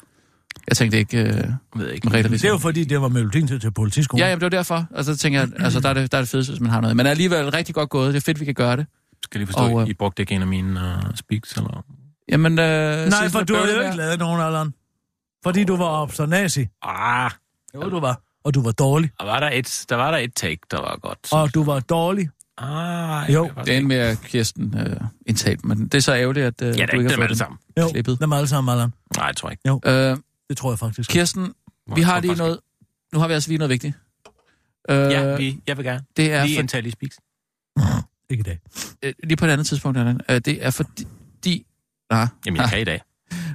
Jeg tænkte ikke... Øh, Jeg ved ikke. Merete Det er jo fordi, det var melodien til, til politiskolen. Ja, jamen, det var derfor. Altså, så tænker jeg, [clears throat] altså, der er det, der er det fedeste, hvis man har noget. Men alligevel rigtig godt gået. Det er fedt, vi kan gøre det. Skal lige forstå, Og, og, øh, I brugte ikke en af mine uh, speaks, eller? Jamen, øh, Nej, for du har jo er. ikke lavet nogen, Allan. Fordi du var obsternasi. Ah, Jo, du var. Og du var dårlig. der var der et, der var der et take, der var godt. Og du var dårlig. Ah, Jo. var Det er en med Kirsten øh, indtalt, men det er så ærgerligt, at øh, Ja, det du er ikke ikke har dem fået alle den sammen. Jo, klippet. dem alle sammen, Allan. Nej, jeg tror ikke. Øh, Det tror jeg faktisk. Kirsten, vi har lige noget... Nu har vi altså lige noget vigtigt. Øh, Ja, vi, jeg vil gerne. det er Lige for, i speaks. Ikke i dag. øh, lige på et andet tidspunkt, Allan. Øh, det er fordi... De, nej, Jamen, jeg kan i dag.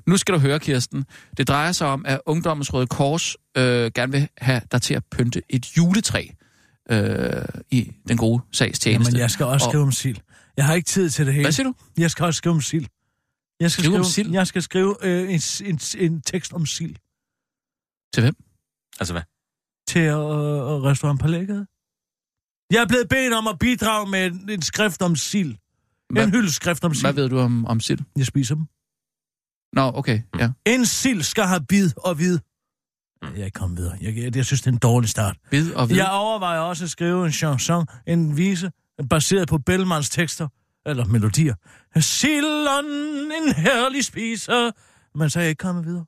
Nu skal du høre, Kirsten. Det drejer sig om, at Ungdommens Røde Kors øh, gerne vil have dig til at pynte et juletræ øh, i den gode sags tjeneste. Jamen, jeg skal også Og- skrive om sild. Jeg har ikke tid til det hele. Hvad siger du? Jeg skal også skrive om sild. Jeg skal Skrive skrive, om sild? Jeg skal skrive øh, en, en, en tekst om sild Til hvem? Altså hvad? til øh, restaurant Palægade. Jeg er blevet bedt om at bidrage med en, en skrift om sild. Hvad- En hyldeskrift om sild. Hvad ved du om, om sild? Jeg spiser dem. Nå, okay, ja. En sild skal have bid og vid. Jeg er ikke kommet videre. Jeg, jeg, jeg synes, det er en dårlig start. Bid og vid. Jeg overvejer også at skrive en chanson, en vise, baseret på Bellmans tekster, eller melodier. Silden, en herlig spiser. Men så er jeg ikke kommet videre.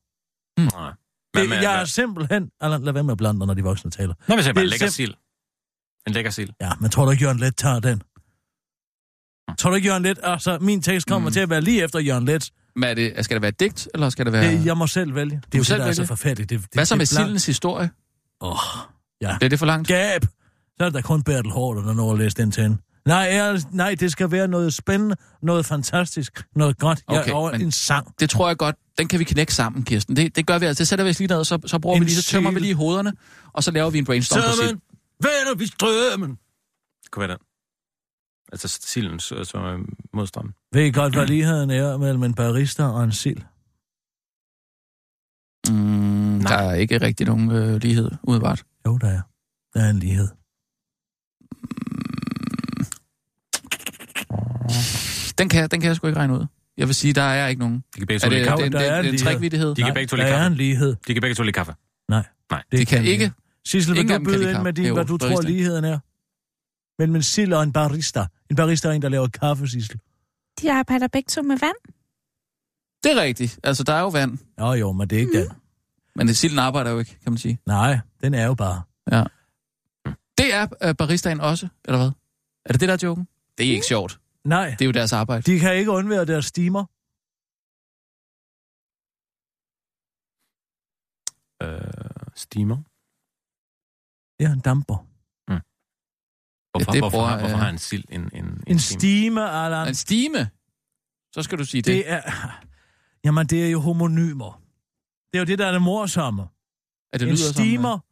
Nej. Hvad Det, jeg er simpelthen... Eller, lad være med at blande når de voksne taler. Nå, hvis jeg bare det er lækker sim- sild. En lækker sild. Ja, men tror du ikke, Jørgen Let tager den? Tror du ikke, Jørgen Let... Altså, min tekst kommer mm. til at være lige efter Jørgen Let. Men er det, skal det være digt, eller skal det være... Det, jeg må selv vælge. Det er jo det, selv der er så vælge? forfærdeligt. Det, det, Hvad så det med er sildens historie? Åh, ja. Bliver det for langt? Gab! Så er der kun Bertel Hård, der når at læse den til hende. Nej, jeg, nej, det skal være noget spændende, noget fantastisk, noget godt. Jeg Okay, over men- en sang. Det tror jeg godt. Den kan vi knække sammen, Kirsten. Det, det gør vi altså. Det sætter vi os lige ned, og så, så bruger En vi lige, så tømmer vi sil. lige hovederne, og så laver vi en brainstorm på sild. Sømmen, vender vi strømmen. Det kunne være den. Altså silden, så- som er modstrøm. Ved I godt, hvad ligheden er mellem en barista og en sild? Mm, der er ikke rigtig nogen øh, lighed, udebart. Jo, der er. Der er en lighed. Den kan, den kan jeg sgu ikke regne ud. Jeg vil sige, der er ikke nogen. De kan begge Er to det, lide kaffe. det, der det, er det, er en lighed. De kan begge to der lide er kaffe. en lighed. De kan begge to lide kaffe. Nej. Nej. Det kan vi ikke. Sissel, vil du kan byde ind med din, hvad du tror, ligheden er? Men en sild og en barista. En barista er en, der laver kaffe, Sissel. De arbejder begge to med vand. Det er rigtigt. Altså, der er jo vand. Jo, jo, men det er ikke den. Men silden arbejder jo ikke, kan man sige. Nej, den er jo bare. Ja. Det er øh, baristaen også, eller hvad? Er det det, der er joken? Det er ikke sjovt. Nej, Det er jo deres arbejde. de kan ikke undvære deres steamer. Øh, steamer. Det er en damper. Hvorfor, Ja, det hvorfor, bruger, hvorfor øh, har en sild en, en, en, En steamer? steamer, Allan. En stime. Så skal du sige det. Det er... Jamen, det er jo homonymer. Det er jo det, der er det morsomme. Er det en lyder steamer, Som, øh,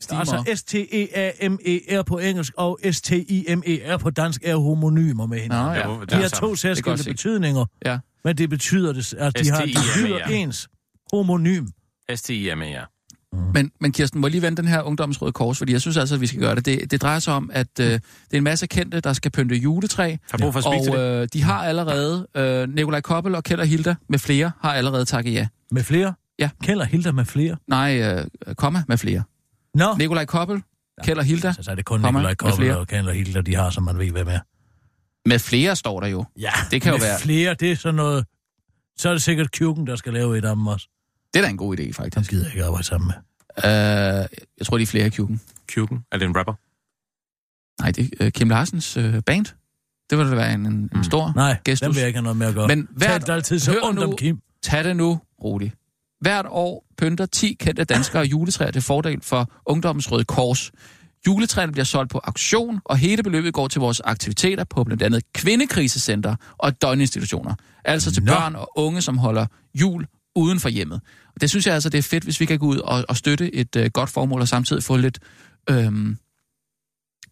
steamer. altså S-T-E-A-M-E-R på engelsk og S-T-I-M-E-R på dansk er homonymer med hinanden. Nå, Ja, De har to særskilte betydninger, Ja. men det betyder, det, at de har betyder ens. Homonym. S-T-I-M-E-R. Men, men Kirsten, må jeg lige vende den her ungdomsrøde kors, fordi jeg synes altså, at vi skal gøre det. Det, det drejer sig om, at øh, det er en masse kendte, der skal pynte juletræ, Har brug for at og øh, de har allerede, øh, Nikolaj Koppel og Kjeld og Hilda med flere, har allerede takket ja. Med flere? Ja. Kælder Hilda med flere? Nej, øh, komma med flere. Nå, Nikolaj Koppel, Kjeld og Hilda, så, så er det kun Nikolaj Koppel og Kælder Hilda, de har, som man ved, hvem er. med flere står der jo. Ja, Det kan jo med være- flere, det er sådan noget... Så er det sikkert Kjuken, der skal lave et af dem også. Det er da en god idé, Han faktisk. gider jeg ikke arbejde sammen med. Øh, jeg tror, de er flere Kjuken. Kuken. Er det en rapper? Nej, det er øh, Kim Larsens øh, band. Det vil da være en, en, en stor Nej, gestus. den vil jeg ikke have noget med at gøre. Men hvert, Tal altid så ondt nu- om Kim. Tag det nu roligt. Hvert år pynter 10 kendte danskere juletræer til fordel for Ungdommens Røde Kors. Juletræerne bliver solgt på auktion, og hele beløbet går til vores aktiviteter på blandt andet kvindekrisecenter og døgninstitutioner. Altså til Nå. børn og unge, som holder jul uden for hjemmet. Og det synes jeg altså, det er fedt, hvis vi kan gå ud og, og støtte et øh, godt formål, og samtidig få lidt... Øhm,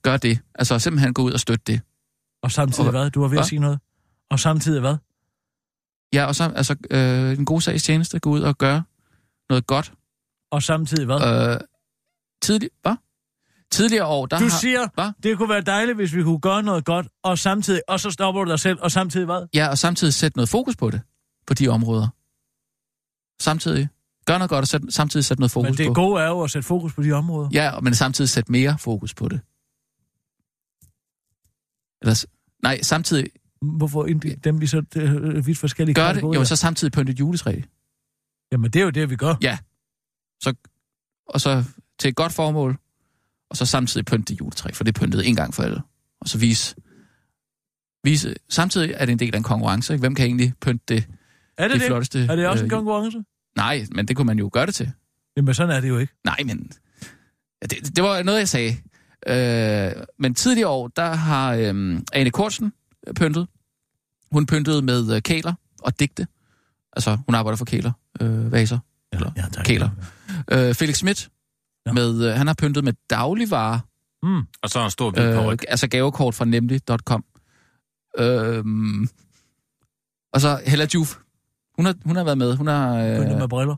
gør det. Altså simpelthen gå ud og støtte det. Og samtidig Og- hvad? Du var ved at sige noget. Og samtidig hvad? Ja, og så altså, øh, en god sags tjeneste, gå ud og gøre noget godt. Og samtidig hvad? Øh, tidlig, hvad? Tidligere år, der Du har... siger, Hvad? det kunne være dejligt, hvis vi kunne gøre noget godt, og samtidig, og så stopper du dig selv, og samtidig hvad? Ja, og samtidig sætte noget fokus på det, på de områder. Samtidig. Gør noget godt, og sæt, samtidig sætte noget fokus Men det på. gode er jo at sætte fokus på de områder. Ja, og- men samtidig sætte mere fokus på det. Ellers, nej, samtidig Hvorfor ind- dem vi så det er vidt forskellige gør det, jo, så samtidig pynte et juletræ. Jamen, det er jo det, vi gør. Ja. Så, og så til et godt formål, og så samtidig pynte det juletræ, for det pyntet en gang for alle. Og så vise, vise, samtidig er det en del af en konkurrence, ikke? Hvem kan egentlig pynte det, Er det det, det? flotteste? Er det også en øh, konkurrence? Nej, men det kunne man jo gøre det til. Jamen, sådan er det jo ikke. Nej, men det, det var noget, jeg sagde. Øh, men tidligere år, der har øh, Ane Kortsen pyntet. Hun pyntede med øh, kæler og digte. Altså, hun arbejder for kæler, øh, vaser, eller Ja, tak. kæler. Øh, Felix Schmidt, Ja. ja. med, øh, han har pyntet med dagligvarer, Mm. Og så en stor hvid øh, altså gavekort fra nemlig.com. Øh, og så Hella Juf. Hun har, hun har været med. Hun har... Pyntet Øh, med briller.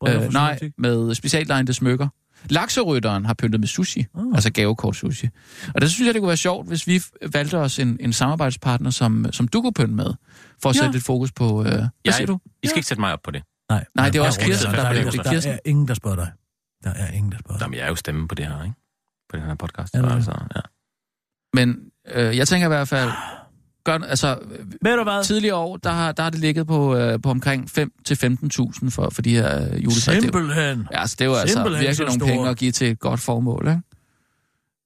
Briller øh, nej, med speciallegnede smykker. Lakserytteren har pyntet med sushi, Ah. oh. altså gavekort sushi. Og det synes jeg, det kunne være sjovt, hvis vi valgte os en, en samarbejdspartner, som, som du kunne pynte med, for at Ja. sætte lidt fokus på... Øh, hvad Jeg- siger du? I skal ikke sætte mig op på det. Nej, Nej, det er også der Kirsten, der, der der, der, er der, Kirsten. er ingen, der spørger dig. Der er ingen, der spørger dig. Jamen, jeg er jo stemme på det her, ikke? På den her podcast. Er det? altså, ja. Men øh, jeg tænker i hvert fald... Gør, altså, Ved du hvad? tidligere år, der har, der har det ligget på, øh, på omkring 5-15.000 for, for de her øh, juletræer. Det er Simpelthen. Ja, altså, det er jo altså Simpelthen virkelig nogle store. penge at give til et godt formål, ikke?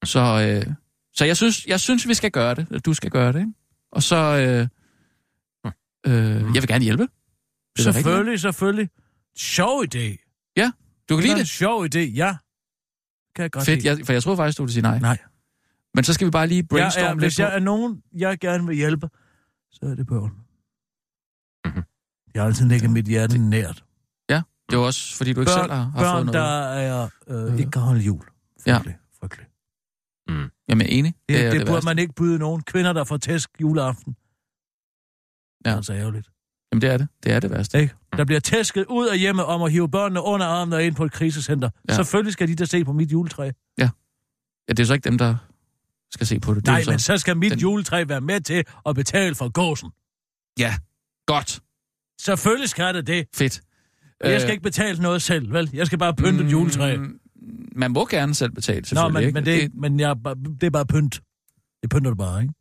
Så, øh, så jeg, synes, jeg synes, vi skal gøre det. Du skal gøre det, ikke? Og så... Øh, øh, jeg vil gerne hjælpe. Det er Selvfølgelig, selvfølgelig. Sjov idé. Du kan lide en det? sjov idé, ja. Kan jeg godt Fedt, lide. jeg, for jeg tror faktisk, du ville sige nej. Nej. Men så skal vi bare lige brainstorme er, lidt hvis på... jeg er nogen, jeg gerne vil hjælpe, så er det børn. Mhm. Jeg har altid ligget mit hjerte nært. Det er jo også, fordi du ikke Børn, selv har, har børn fået noget. der er, øh, ikke kan holde jul. Ja. Frygtelig, frygtelig. Mm. Jamen, enig. Det, det, er det burde værste. man ikke byde nogen kvinder, der får tæsk juleaften. Ja. Det er altså ærgerligt. Jamen, det er det. Det er det værste. Ikke? Der bliver tæsket ud af hjemme om at hive børnene under armen og ind på et krisecenter. Ja. Ja. Selvfølgelig skal de da se på mit juletræ. Ja, det er så ikke dem, der skal se på det. det Nej, så... men så skal mit den- juletræ være med til at betale for gåsen. Ja, godt. Selvfølgelig skal det det. Fedt. Jeg skal ikke betale noget selv, vel? Jeg skal bare pynte et juletræ. Mm, Man må gerne selv betale, Nå, selvfølgelig. men, ikke? men, det, men jeg, det er bare pynt. Det pynter du bare, ikke?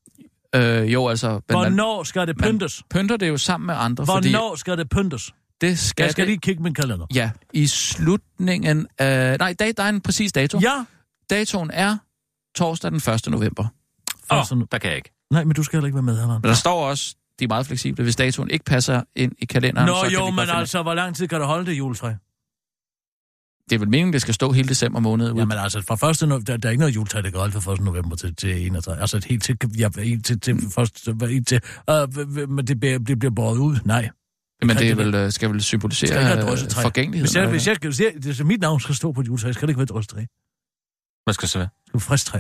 Øh, jo, altså... Men man Hvornår skal det man pyntes? pynter det jo sammen med andre, fordi Hvornår skal det pyntes? det skal, Jeg skal det, lige kigge min kalender. Ja, i slutningen af... Nej, der er en præcis dato. Ja. Datoen er torsdag den 1. november. Åh, Altså, der kan jeg ikke. Nej, men du skal heller ikke være med, Allan. Men der står også, de er meget fleksible, hvis datoen ikke passer ind i kalenderen, Nå så kan jo, vi godt men finde- altså, hvor lang tid kan du holde det juletræ? Det er vel meningen, det skal stå hele december måned ud. Jamen altså, fra 1. No- der, der er ikke noget juletræ, der kan holde fra 1. november til, til 31. Altså, helt til, ja, helt til, til, først, helt til øh, men det bliver, det bliver båret ud. Nej. Men det er det vel, øh, skal vel symbolisere skal øh, forgængeligheden. Hvis jeg, hvis jeg, hvis jeg, hvis mit navn skal stå på et juletræ, skal det ikke være drossetræ. Det Hvad skal det så være? være frisk træ.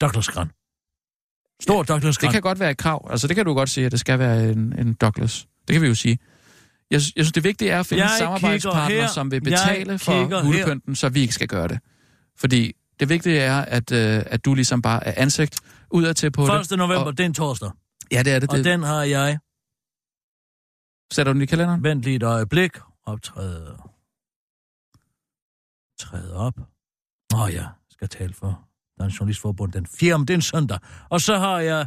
Douglas Gran. Stor Douglas Det Gran. kan godt være et krav. Altså, det kan du godt sige, at det skal være en, en Douglas. Det kan vi jo sige. Jeg, jeg synes, det vigtige er at finde Jeg samarbejdspartner, her. som vil Jeg betale for kigger her. julepynten, så vi ikke skal gøre det. Fordi det vigtige er, at, øh, at du ligesom bare er ansigt udadtil på 1. det. november, Og- det er en torsdag. Ja, det er det. Og det. den har jeg, Sætter du den i kalenderen? vent lige et øjeblik, optræde. Træde op. Oh, ja, skal tale for Dansk Journalistforbund den 4. Det er en søndag. Og så har jeg...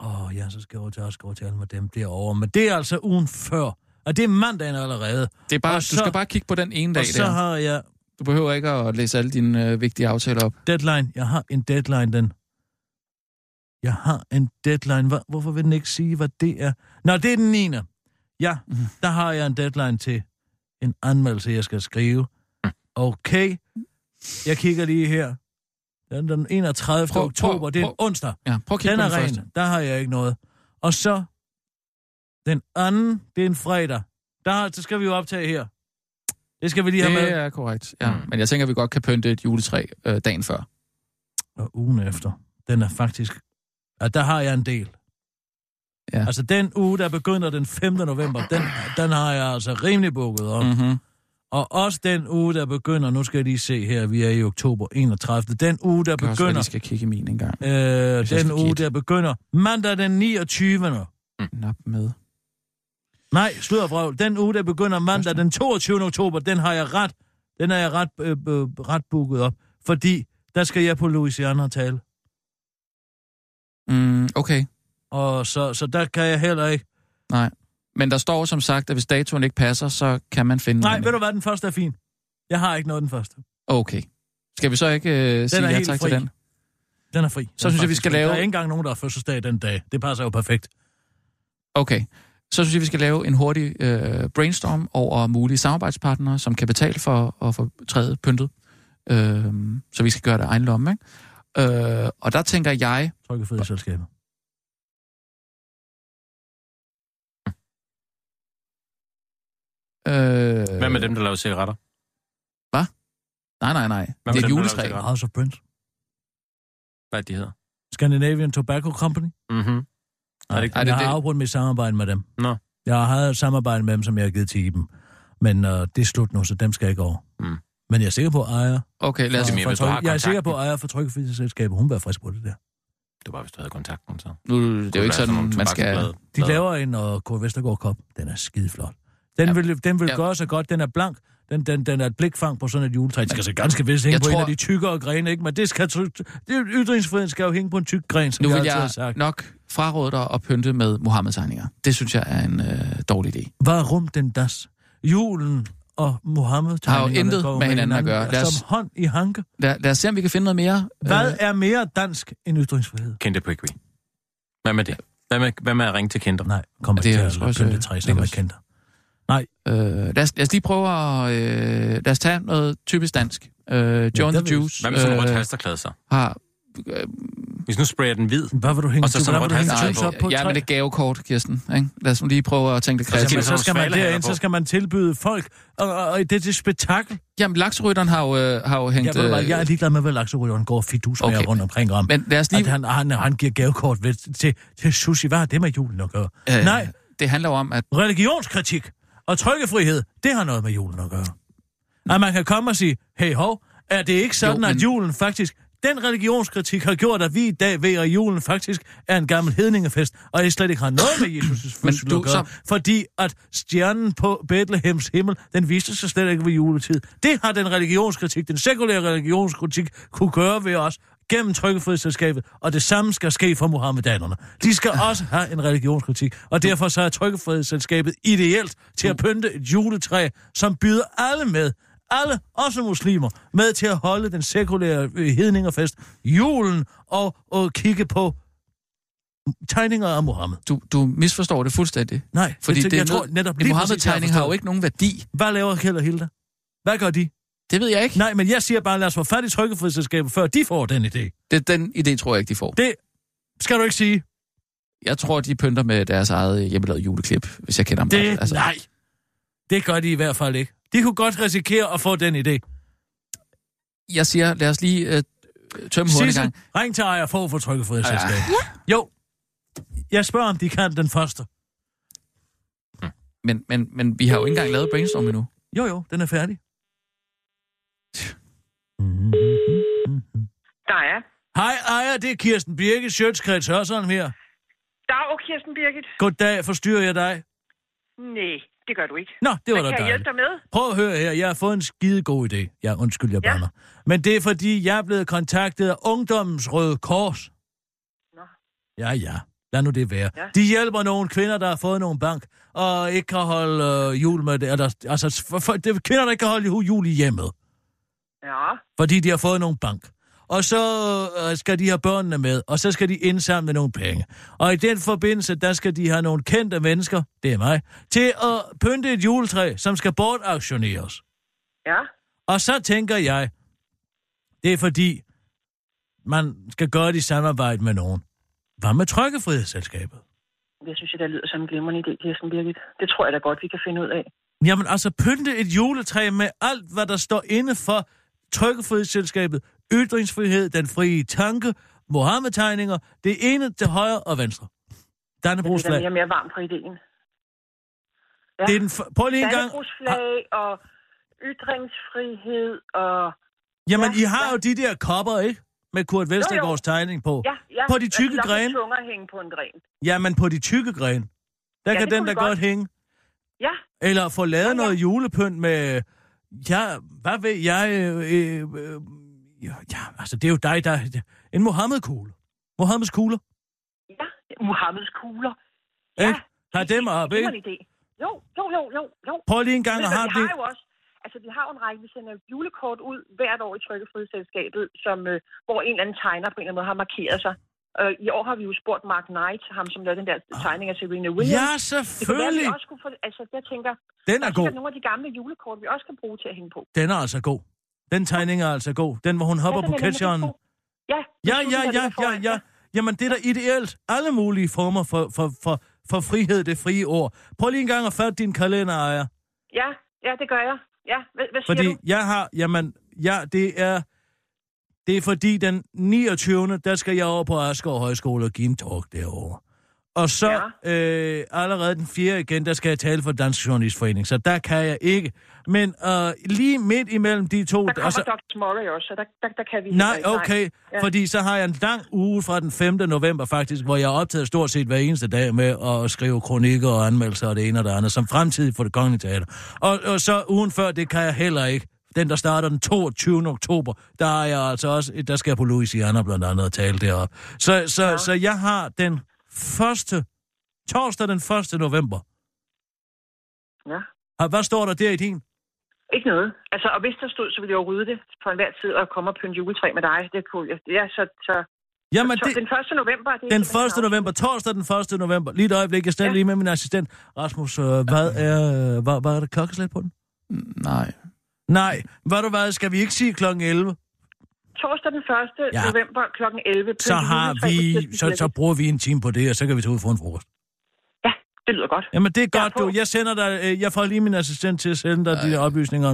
Åh oh, ja, så skal jeg over til over tale med dem derovre. Men det er altså ugen før. Og det er mandagen allerede. Det er bare, Og du så- skal bare kigge på den ene dag Og så der. har jeg Du behøver ikke at læse alle dine øh, vigtige aftaler op. deadline. Jeg har en deadline, den. Jeg har en deadline. Hvor, hvorfor vil den ikke sige, hvad det er? Nå, det er den 9. Ja, Mhm. der har jeg en deadline til en anmeldelse, jeg skal skrive. Okay. Jeg kigger lige her. Den, den 31. Prøv- prøv- oktober, det er prøv- onsdag. Ja, prøv at kigge Den er ren. første. Der har jeg ikke noget. Og så den anden, det er en fredag. Der, så skal vi jo optage her. Det skal vi lige have Det med. er korrekt, ja. Men jeg tænker, vi godt kan pynte et juletræ øh, dagen før. Og ugen efter, den er faktisk... Ja, der har jeg en del. Ja. Altså, den uge, der begynder den 5. november, den, den har jeg altså rimelig bukket op. Mm. Mm-hmm. Og også den uge, der begynder... Nu skal jeg lige se her, vi er i oktober 31. Den uge, der Jeg kan også begynder... skal kigge i min en gang. Øh, jeg den uge, der begynder mandag den 29. Nap med. Nej, sluddervrøvl. Den uge, der begynder mandag den 22. oktober, den har jeg ret, den er jeg ret, øh, øh, ret booket op. Fordi der skal jeg på Louisiana tale. Mm, okay, Og så, så der kan jeg heller ikke... nej. Men der står som sagt, at hvis datoen ikke passer, så kan man finde Nej, ved du hvad, den første er fin. Jeg har ikke noget den første. Okay. Skal vi så ikke øh, sige ja tak fri. til den? Den er fri. Den Så er synes jeg, vi skal fri. lave- Der er ikke engang nogen, der har fødselsdag den dag. Det passer jo perfekt. Okay. Så synes jeg, vi skal lave en hurtig øh, brainstorm over mulige samarbejdspartnere, som kan betale for at få træet pyntet. Øh, så vi skal gøre det egen lomme, ikke? Øh, og der tænker jeg... Trykkefrihedsselskabet. Øh, Hvad med dem, der laver cigaretter? Nej, nej, nej. Hvad det er juletræ. House of Prince. Hvad er de hedder? Scandinavian Tobacco Company. Mhm. Er det ikke Ej, jeg det- har det- afbrudt mit samarbejde med dem. Nå. Jeg har haft et samarbejde med dem, som jeg har givet til dem. Men øh, det er slut nu, så dem skal jeg ikke over. Mm. Men jeg er sikker på, at ejer... Okay, lad os... Det er mere, hvis du har jeg er sikker på, at ejer for Trykkefrihedsselskabet, hun vil være frisk på det der. Det var bare, hvis du havde kontakten, så. Nu, det er jo ikke sådan, man skal... De laver en uh, Kurt Vestergaard Kop. Den er skide flot. Den Ja. vil, den vil Ja. gøre så godt. Den er blank. Den, den, den er et blikfang på sådan et juletræ. Det skal så ganske vist hænge Jeg på tror... en af de tykkere grene, ikke? Men det skal, det, ytringsfriheden skal jo hænge på en tyk gren, som Nu jeg vil altid har jeg sagt. nok fraråde dig at pynte med Mohammed-tegninger. Det synes jeg er en øh, dårlig idé. Varum den das. Julen og Mohammed Har jo intet med hinanden at gøre. Lad os- Som hånd i hanke. Lad, lad os se, om vi kan finde noget mere. Hvad Øh, er mere dansk end ytringsfrihed? Kendte Piggy. Hvad med det? Hvad med, hvad med at ringe til Kinder? Nej, kom Det ikke til at pynte øh, træ sammen med også- kendte. øh, lad, os, lad os lige prøve at... Øh, lad os tage noget typisk dansk. Øh, John the Juice Hvad med sådan en rødt øh, halsterklæde så? har... Øh, Hvis nu sprayer den hvid, Hvad vil du hænge Og så sådan du rødt til på. på et ja, men det er gavekort, Kirsten. Ikke? Lad os nu lige prøve at tænke så kreativt. med Jamen, så skal man derind, så skal man tilbyde folk, og, og, og det er det spektakel. Jamen, lakserytteren har jo, øh, har jo hængt... Jeg, øh, jeg er ligeglad med, hvad lakserytteren går fidus med Okay. rundt omkring om. Men lad os Lige... lige... At han, han, han giver gavekort ved, til, til sushi. Hvad har det med julen at gøre? Øh. Nej, Det handler jo om, at... religionskritik og trykkefrihed, det har noget med julen at gøre. At man kan komme og sige, hey hov, er det ikke sådan, Jo, men- at julen faktisk... Den religionskritik har gjort, at vi i dag ved, at julen faktisk er en gammel hedningefest, og det slet ikke har noget med Jesus' fødsel at gøre, så- fordi at stjernen på Bethlehems himmel, den viste sig slet ikke ved juletid. Det har den religionskritik, den sekulære religionskritik, kunne gøre ved os gennem Trykkefrihedsselskabet, og det samme skal ske for muhammedanerne. De skal også have en religionskritik, og derfor så er Trykkefrihedsselskabet ideelt til at pynte et juletræ, som byder alle med, alle, også muslimer, med til at holde den sekulære øh, hedningerfest, julen, og, og kigge på tegninger af Mohammed. Du, du misforstår det fuldstændig. Nej, Fordi det, det, jeg tror netop en Mohammed-tegning har jo ikke nogen værdi. Hvad laver Kjeld og Hilda? Hvad gør de? Det ved jeg ikke. Nej, men jeg siger bare, lad os få fat i trykkefrihedsselskabet, før de får den idé. Det, den idé tror jeg ikke, de får. Det skal du ikke sige. Jeg tror, de pynter med deres eget hjemmelavede juleklip, hvis jeg kender dem Det, godt. altså. Nej, det gør de i hvert fald ikke. De kunne godt risikere at få den idé. Jeg siger, lad os lige øh, tømme Sissel, gang. ring til ejer for at få trykkefrihedsselskabet. Ja. Jo. Jeg spørger, om de kan den første. Men, men, men vi har jo ikke engang lavet brainstorm endnu. Jo, jo, den er færdig. Der er. Hej, ejer, det er Kirsten Birke, Sjøtskreds Hørsholm her. Dag, Kirsten Birgit. Goddag, forstyrrer jeg dig? Nej, det gør du ikke. Nå, det var da kan jeg hjælpe dejligt. dig med? Prøv at høre her, jeg har fået en skide god idé. Ja, undskyld, jeg Ja. Men det er fordi, jeg er blevet kontaktet af Ungdommens Røde Kors. Nå. Ja, ja. Lad nu det være. Ja. De hjælper nogle kvinder, der har fået nogle bank, og ikke kan holde øh, jul med det. Eller, altså, for, for, det er kvinder, der ikke kan holde jul i hjemmet, Ja, fordi de har fået nogle bank. Og så øh, skal de have børnene med, og så skal de indsamle nogle penge. Og i den forbindelse, der skal de have nogle kendte mennesker, det er mig, til at pynte et juletræ, som skal bortauktioneres. ja. Og så tænker jeg, det er fordi, man skal gøre det i samarbejde med nogen. Hvad med Trykkefrihedsselskabet? Jeg synes, det lyder som en glimrende idé, Kirsten Birgit. Det tror jeg da godt, vi kan finde ud af. Jamen altså, pynte et juletræ med alt, hvad der står inde for Trykkefrihedsselskabet, ytringsfrihed, den frie tanke, Mohammed-tegninger, det ene til højre og venstre. Jeg bliver Dannebrogsflag. mere og mere varm for ideen. Ja. Det er den f- Prøv lige en gang. Dannebrogsflag og ytringsfrihed og... Jamen, Ja, I har ja. jo de der kopper, ikke? Med Kurt Vestergaards tegning på. Ja, ja. På de tykke altså, grene. tunger hænge på en gren. Jamen, på de tykke grene. Der Ja, kan den der godt. godt hænge. Ja, Eller få lavet Ja, ja. noget julepynt med... Ja, hvad ved jeg... Øh, øh, øh, ja, ja, altså, det er jo dig, der... En Mohammed-kugle. Mohammeds kugler. ja. Muhammeds kugler. Ikke? Har dem op, Det ikke? var en idé. Jo, jo, jo, jo, jo. Prøv lige en gang at have vi det. har jo også, altså vi har jo en række, vi sender julekort ud hvert år i Trykkefrihedsselskabet, som, øh, hvor en eller anden tegner på en eller anden måde har markeret sig. Øh, I år har vi jo spurgt Mark Knight, ham som lavede den der tegning af Serena Williams. Ja, Det kunne være, selvfølgelig. også kunne få, altså jeg tænker, Den er god. nogle af de gamle julekort, vi også kan bruge til at hænge på. Den er altså god. Den tegning er altså god. Den, hvor hun hopper Ja, på er god. Ja, Ja, ja, ja, ja, ja. Jamen, det er da ideelt. Alle mulige former for, for, for, for frihed, det frie ord. Prøv lige en gang at fatte din kalender, Aya. Ja, ja, det gør jeg. Ja, hvad, hvad siger Fordi du? jeg har, jamen, ja, det er, det er fordi den 29. der skal jeg over på Asger Højskole og give en talk derovre. Og så ja. øh, allerede den 4. igen, der skal jeg tale for Dansk Journalistforening, så der kan jeg ikke. Men øh, lige midt imellem de to... Der kommer og så, Dr. Murray også, så der, der, der kan vi... Nej, ikke. okay, Ja. fordi så har jeg en lang uge fra den 5. november faktisk, hvor jeg er optaget stort set hver eneste dag med at skrive kronikker og anmeldelser og det ene og det andet, som fremtid for det kongelige teater. Og, og så ugen før, det kan jeg heller ikke. Den, der starter den 22. oktober, der er jeg altså også, der skal jeg på Louisiana blandt andet og tale deroppe. Så, så, ja. så jeg har den første, torsdag den 1. november. Ja. Og Hvad står der der i din? Ikke noget. Altså, og hvis der stod, så ville jeg jo rydde det på enhver tid og komme og pynte juletræ med dig. Det kunne jeg. Ja, så... så Jamen, så, det- Den 1. november, det er Den simpelthen 1. november, torsdag den 1. november. Lige et øjeblik, jeg stiller ja. lige med min assistent. Rasmus, øh, hvad er, øh, hvad, hvad er der klokkeslæt på den? Nej. Nej, hvad du hvad, skal vi ikke sige klokken 11? Torsdag den 1. Ja. Ja. november kl. 11. Så har vi, så, så bruger vi en time på det, og så kan vi tage ud for en frokost. Det lyder godt. Jamen, det er godt, du. Jeg sender dig, øh, jeg får lige min assistent til at sende dig de oplysninger.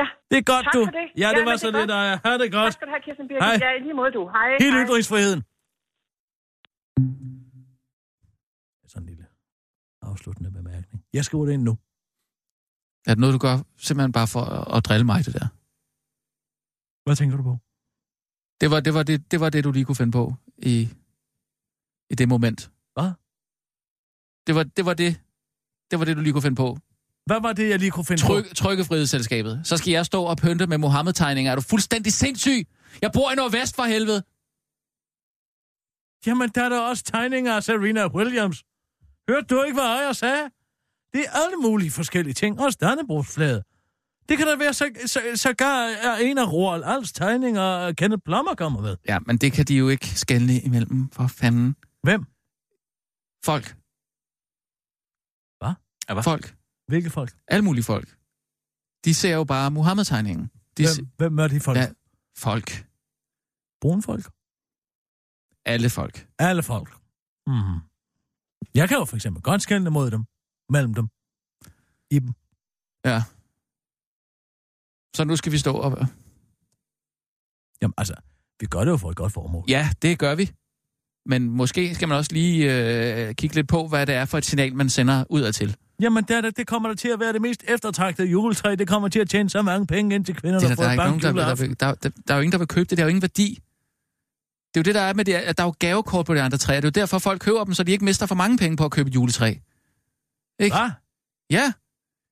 Ja. Det er godt, Tak du. for det. Ja, det Ja, var så det er lidt, godt. Ha' det godt. Tak skal du have, Kirsten Birgit. Hej. Ja, i lige måde du. Hej. Helt hej. ytringsfriheden. Sådan en lille afsluttende bemærkning. Jeg skriver det ind nu. Er det noget, du gør simpelthen bare for at, at drille mig, det der? Hvad tænker du på? Det var det, var det, det, var det du lige kunne finde på i, i det moment. Hvad? Det var, det var det, det var det, du lige kunne finde på. Hvad var det, jeg lige kunne finde Tryk, på? Trykkefrihedsselskabet. Så skal jeg stå og pynte med Mohammed-tegninger. Er du fuldstændig sindssyg? Jeg bor i Nordvest for helvede. Jamen, der er der også tegninger af Serena Williams. Hørte du ikke, hvad jeg sagde? Det er alle mulige forskellige ting. Også Dannebrogsflaget. Det kan da være, så, så, sågar er en af Roald Alls tegninger, Kenneth Plummer kommer med. Ja, men det kan de jo ikke skælne imellem, for fanden. Hvem? Folk. Hvad? Ja, hvad? Folk. Hvilke folk? Alle mulige folk. De ser jo bare. De se- Hvem, hvem er de folk? Ja, folk. Brune folk? Alle folk. Alle folk. Mm. Jeg kan jo for eksempel godt skælne mod dem. Mellem dem. I dem. Ja. Så nu skal vi stå og... Jamen altså, vi gør det jo for et godt formål. Ja, det gør vi. Men måske skal man også lige øh, kigge lidt på, hvad det er for et signal, man sender udad til. Jamen, det, det kommer der til at være det mest eftertragtede juletræ. Det kommer til at tjene så mange penge ind til kvinder, Det der er, der, får der, er ikke nogen, bank der, der, der, der, der er jo ingen, der vil købe det. Det har jo ingen værdi. Det er jo det, der er med det, at der er jo gavekort på de andre træer. Det er jo derfor, folk køber dem, så de ikke mister for mange penge på at købe et juletræ. Ikke? Hvad? Ja.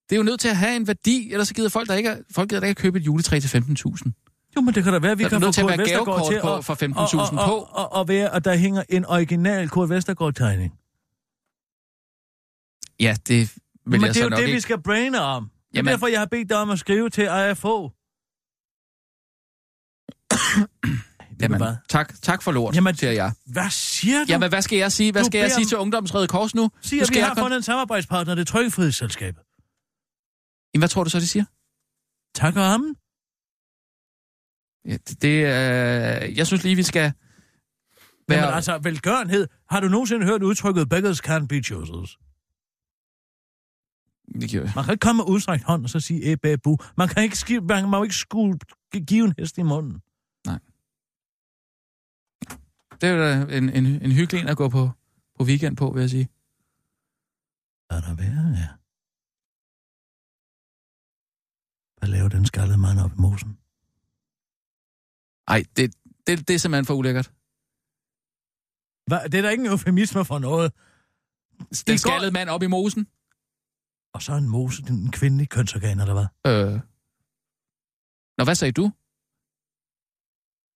Det er jo nødt til at have en værdi, ellers så gider folk, der ikke, er- folk gider der ikke købe et juletræ til 15.000. Jo, men det kan da være, at vi Der er kan få Kurt Vestergaard gavekort til på at... for 15.000 og, på. og, og, og være, at der hænger en original Kurt Vestergaard-tegning. Ja, det vil Men jeg det er jo det, ikke. vi skal braine om. Det er Jamen- derfor, jeg har bedt dig om at skrive til IFO. Jamen, hvad? tak, tak for lort, Jamen, siger jeg. Hvad siger du? Jamen, hvad skal jeg sige? Hvad Du skal jeg sige om- til Ungdommens Røde Kors nu? Sig, nu skal vi jeg har kon- fundet en samarbejdspartner, det er Trykkefrihedsselskabet. Jamen, hvad tror du så, de siger? Tak og ammen. Ja, det, det, øh, jeg synes lige, vi skal være... Jamen altså, velgørenhed. Har du nogensinde hørt udtrykket beggars can't be choosers? Det gjorde jeg. Man kan ikke komme med udstrækt hånd og så sige, æh, bæh, bu. Man kan ikke, man må jo ikke skue, give en hest i munden. Det er en, en, en hyggelig en at gå på, på weekend på, vil jeg sige. Er der værre, ja. Hvad laver den skaldede mand op i mosen? Ej, det, det, det er simpelthen for ulækkert. Hvad? Det er da ikke en eufemisme for noget. Den går- skaldede mand op i mosen. Og så en mose, den en kvindelig kønsorgan, eller hvad? Øh. Nå, hvad sagde du?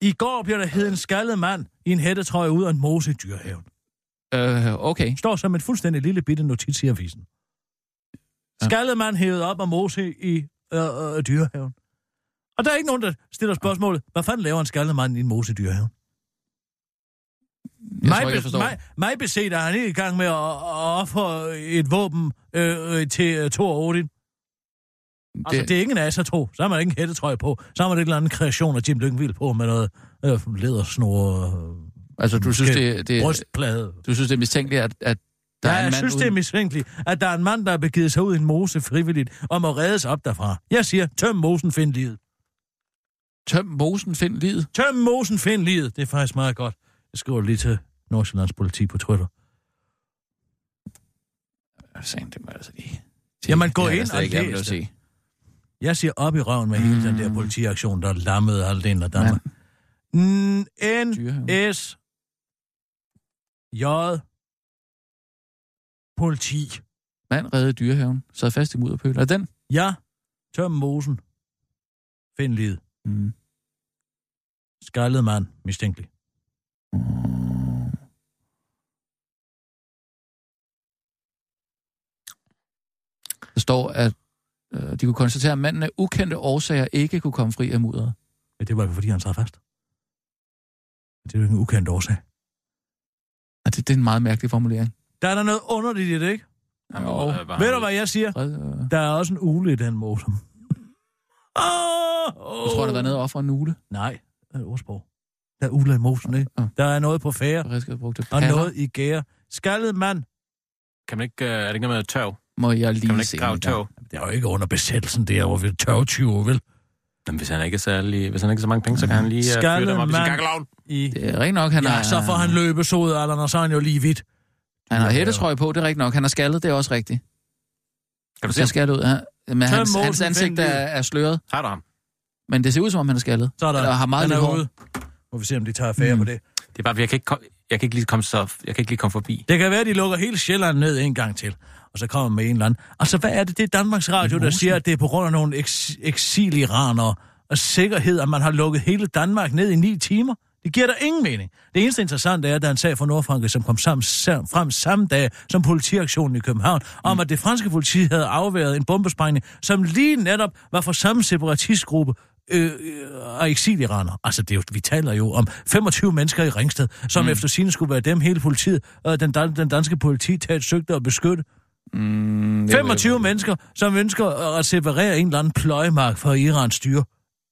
I går bliver der hed en skaldet mand i en hættetrøje ud af en mose i dyrehaven. Øh, okay. Står som et fuldstændig lille bitte notits i avisen. Skaldet mand hævet op af mose i øh, øh, dyrehaven. Og der er ikke nogen, der stiller spørgsmålet, hvad fanden laver en skaldet mand i en mose i dyrehaven? Jeg mig, tror ikke, jeg be- forstår. mig, mig beset er han ikke i gang med at, at ofre et våben øh, øh, til øh, Thor Odin. Det... Altså, det er ikke en asa tro. Så har man ikke en hættetrøje på. Så har man et eller andet kreation af Jim Lyngvild på med noget øh, lædersnor. Øh, Altså, du synes, det, det, brystplade. du synes, det er mistænkeligt, at, at der Ja, er en jeg synes, uden... det er mistænkeligt, at der er en mand, der har begivet sig ud i en mose frivilligt, og må reddes op derfra. Jeg siger, tøm mosen, find livet. Tøm mosen, find livet. Tøm mosen, find livet. Det er faktisk meget godt. Jeg skriver lige til Nordsjællands politi på Twitter. sagen, det må jeg altså lige... Jamen, gå ind og læs det. Jeg siger op i røven med hele den der Mm. politiaktion, der lammede halvdelen af Danmark. Mm, N, S, J, politi. Mand redde dyrehaven. Sad fast i mudderpøl. Er den? Ja, tøm mosen. Find livet. Mm. Skaldet mand, mistænkelig. Der står, at de kunne konstatere, at manden af ukendte årsager ikke kunne komme fri af mudderet. Ja, det var jo, fordi han sad fast. Det er jo ikke en ukendt årsag. Og det, det er en meget mærkelig formulering. Der er der noget underligt i det, ikke? Jo. Ved du, hvad jeg siger? øh. Der er også en ule i den mose. Oh, [laughs] Jeg tror, der var nede for en ule. Nej, det er et ordsprog. Der er ule i mosen, ikke? Der er noget på det. Og noget i gære. Skaldet mand. Kan man ikke, øh, er det ikke noget med tørv? Må jeg lige Kan man se ikke grave en tørv? Det er jo ikke under besættelsen der, hvor vi er tørvetyve, vel? Jamen, hvis han ikke er særlig, hvis han ikke er så mange penge, så kan han lige uh, fyre dem op i sin kakkelovn. i... Det er rigtigt nok, han ja, har... så får han løbesod, Allan, og så er han jo lige hvidt. Han har hættetrøje på, det er rigtigt nok. Han er skaldet, det er også rigtigt. Kan du se? skaldet ud. Ja. Men Tøm hans, hans ansigt er, er sløret. Har du ham? Men det ser ud, som om han er skaldet. Så er der, Eller har meget han lidt er hår. ude. Må vi se, om de tager affære mm. på det. Det er bare, jeg kan ikke, kom, jeg kan ikke lige komme så, jeg kan ikke lige komme forbi. Det kan være, at de lukker hele Sjælland ned en gang til, og så kommer med en eller anden. Altså, hvad er det, det er Danmarks Radio, der siger, at det er på grund af nogle eks- eksiliranere og sikkerhed, at man har lukket hele Danmark ned i ni timer? Det giver der ingen mening. Det eneste interessante er, at der er en sag fra Nordfrankrig, som kom sammen, sam, frem samme dag som politiaktionen i København, om at det franske politi havde afværet en bombesprængning, som lige netop var fra samme separatistgruppe, øh, øh, og eksiliraner. Altså, det er jo, vi taler jo om 25 mennesker i Ringsted, som mm. efter sine skulle være dem hele politiet, og den, dan- den danske politi taget søgte at beskytte. Mm, 25 mennesker, som ønsker at separere en eller anden pløjemark fra Irans styre,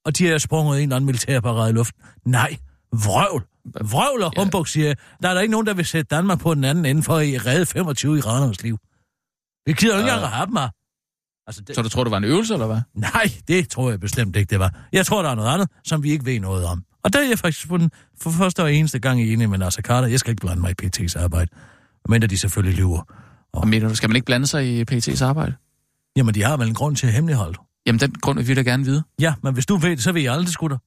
og de er sprunget en eller anden militærparade i luften. Nej, vrøvl. Vrøvl og humbug, siger jeg. Der er der ikke nogen, der vil sætte Danmark på den anden ende for at redde 25 iraners liv. Vi gider jo ikke engang at have dem her. Altså, det... Så du tror, det var en øvelse, eller hvad? Nej, det tror jeg bestemt ikke, det var. Jeg tror, der er noget andet, som vi ikke ved noget om. Og der er jeg faktisk på den for første og eneste gang enig med Nasser Carter. Jeg skal ikke blande mig i PT's arbejde. Men de selvfølgelig lyver. Og du, skal man ikke blande sig i PT's arbejde? Jamen, de har vel en grund til at hemmeligholde. Jamen, den grund vil vi da gerne vide. Ja, men hvis du ved det, så ved jeg aldrig, skutter.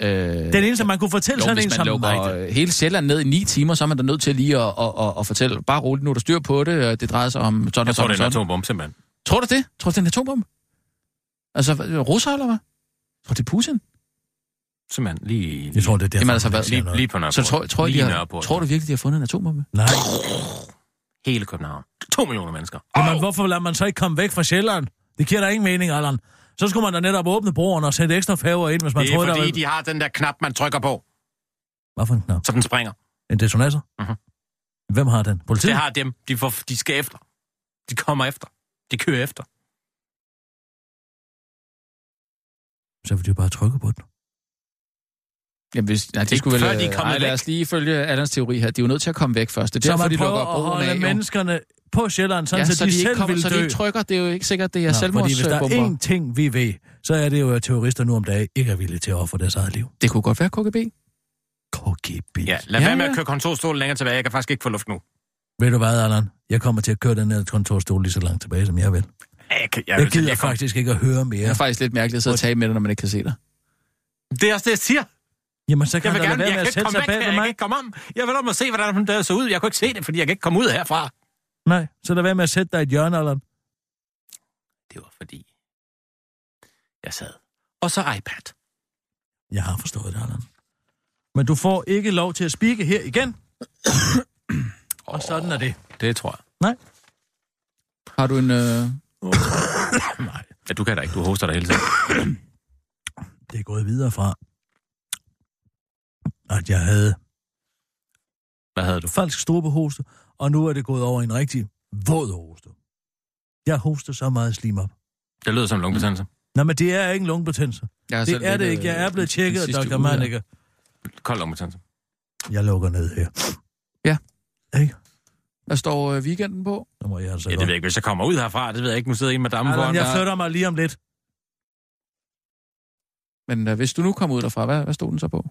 Øh, Det er det eneste, man kunne fortælle jo, sådan en som mig. øh, hele Sjælland ned i ni timer, så er man da nødt til lige at, at, at, at fortælle. Bare roligt, nu er der styr på det, det drejer sig om sådan og Jeg tror, sådan det er en sådan. atombombe, simpelthen. Tror du det? Tror du, det er en atombombe? Altså, russer eller hvad? Tror du, det er Putin? Simpelthen lige... Jeg tror, det er derfor, Jamen altså, hvad- lige, lige på Nørreport. Så tror, tror, lige de har, Nørreport. tror du virkelig, de har fundet en atombombe? Nej. Hele København. To millioner mennesker. Jamen, hvorfor lader man så ikke komme væk fra Sjælland? Det giver da ingen mening, Allan. Så skulle man da netop åbne broerne og sætte ekstra færger ind, hvis man Det er troede, der fordi, var... de har den der knap, man trykker på, Hvad for en knap? så den springer. En detonator? Mhm. Hvem har den? Politiet? Det har dem. De, får, de skal efter. De kommer efter. De kører efter. Så vil de jo bare trykke på den. Jamen, hvis, nej, det skulle vel... før de er øh, lad os lige følge Allans teori her. De er jo nødt til at komme væk først. Det er Så derfor, man de lukker at holde af. jo. menneskerne på Sjælland, sådan Ja, så, så de, de, ikke selv kommer, vil så dø. de ikke trykker. Det er jo ikke sikkert, det er Nå, fordi hvis der er selvmordsbomber. én ting, vi ved, så er det jo, at terrorister nu om dagen ikke er villige til at ofre deres eget liv. Det kunne godt være KGB. KGB. Ja, lad Ja, være med ja. at køre kontorstolen længere tilbage. Jeg kan faktisk ikke få luft nu. Ved du hvad, Allan? Jeg kommer til at køre den her kontorstol lige så langt tilbage, som jeg vil. Jeg, kan, Jeg, jeg gider jeg kom- faktisk ikke at høre Det mere. er faktisk lidt mærkeligt at sidde og tale med dig, når man ikke kan se dig. Det er også det, jeg siger. Jamen, så Jeg kan vil der gerne, lade jeg kan at ikke sætte komme sig væk Jeg kan mig. ikke komme om. Jeg vil om at se, hvordan hun der så ud. Jeg kunne ikke se det, fordi jeg kan ikke komme ud herfra. Nej, så lad være med at sætte dig i et hjørne, Allan. Det var fordi, jeg sad. Og så iPad. Jeg har forstået det, Allan. Men du får ikke lov til at spikke her igen. [clears throat] Og sådan er det. Det tror jeg. Nej. Har du en... Øh... Nej, Ja, du kan da ikke. Du hoster dig hele tiden. [clears throat] det er gået videre fra, at jeg havde Hvad havde du? falsk strubehoste, og nu er det gået over i en rigtig våd hoste. Jeg hoster så meget slim op. Det lyder som en lungebetændelse. Nej, men det er ikke en lungebetændelse. Jeg Det er det øh, ikke. Jeg er blevet tjekket af Dr. Manneke. Kold lungebetændelse. Jeg lukker ned her. Ja. Ikke? Hvad står øh, weekenden på? Nu må jeg altså Ja, det ved jeg ikke. Hvis jeg kommer ud herfra, det ved jeg ikke. Nu sidder en med dammen Allan, foran. jeg der. flytter mig lige om lidt. Men øh, hvis du nu kommer ud derfra, hvad, hvad stod den så på?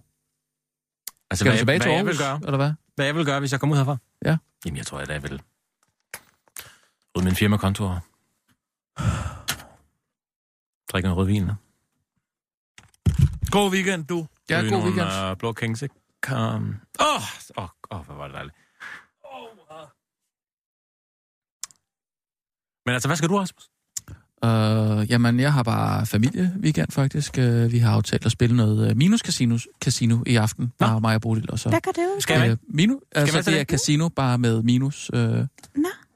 Altså, Skal du hvad, tilbage hvad til Aarhus, gøre, eller hvad? hvad jeg vil gøre, hvis jeg kommer ud herfra? Ja. Jamen, jeg tror, at jeg vil rydde min en firmakontor. Drikke noget rødvin. God weekend, du. Ja, Ryge god nogle, weekend. Uh, blå kings, ikke? Åh, um, åh, oh, oh, hvor var det dejligt. Men altså, hvad skal du, Rasmus? Uh, jamen, jeg har bare familie-weekend, faktisk. Uh, vi har aftalt at spille noget uh, Minus Casino, Casino i aften. Bare mig og Bodil, og så... Hvad går det ud? Skal med? Øh, Minu, altså, det er casino, bare med minus. Øh, Nå.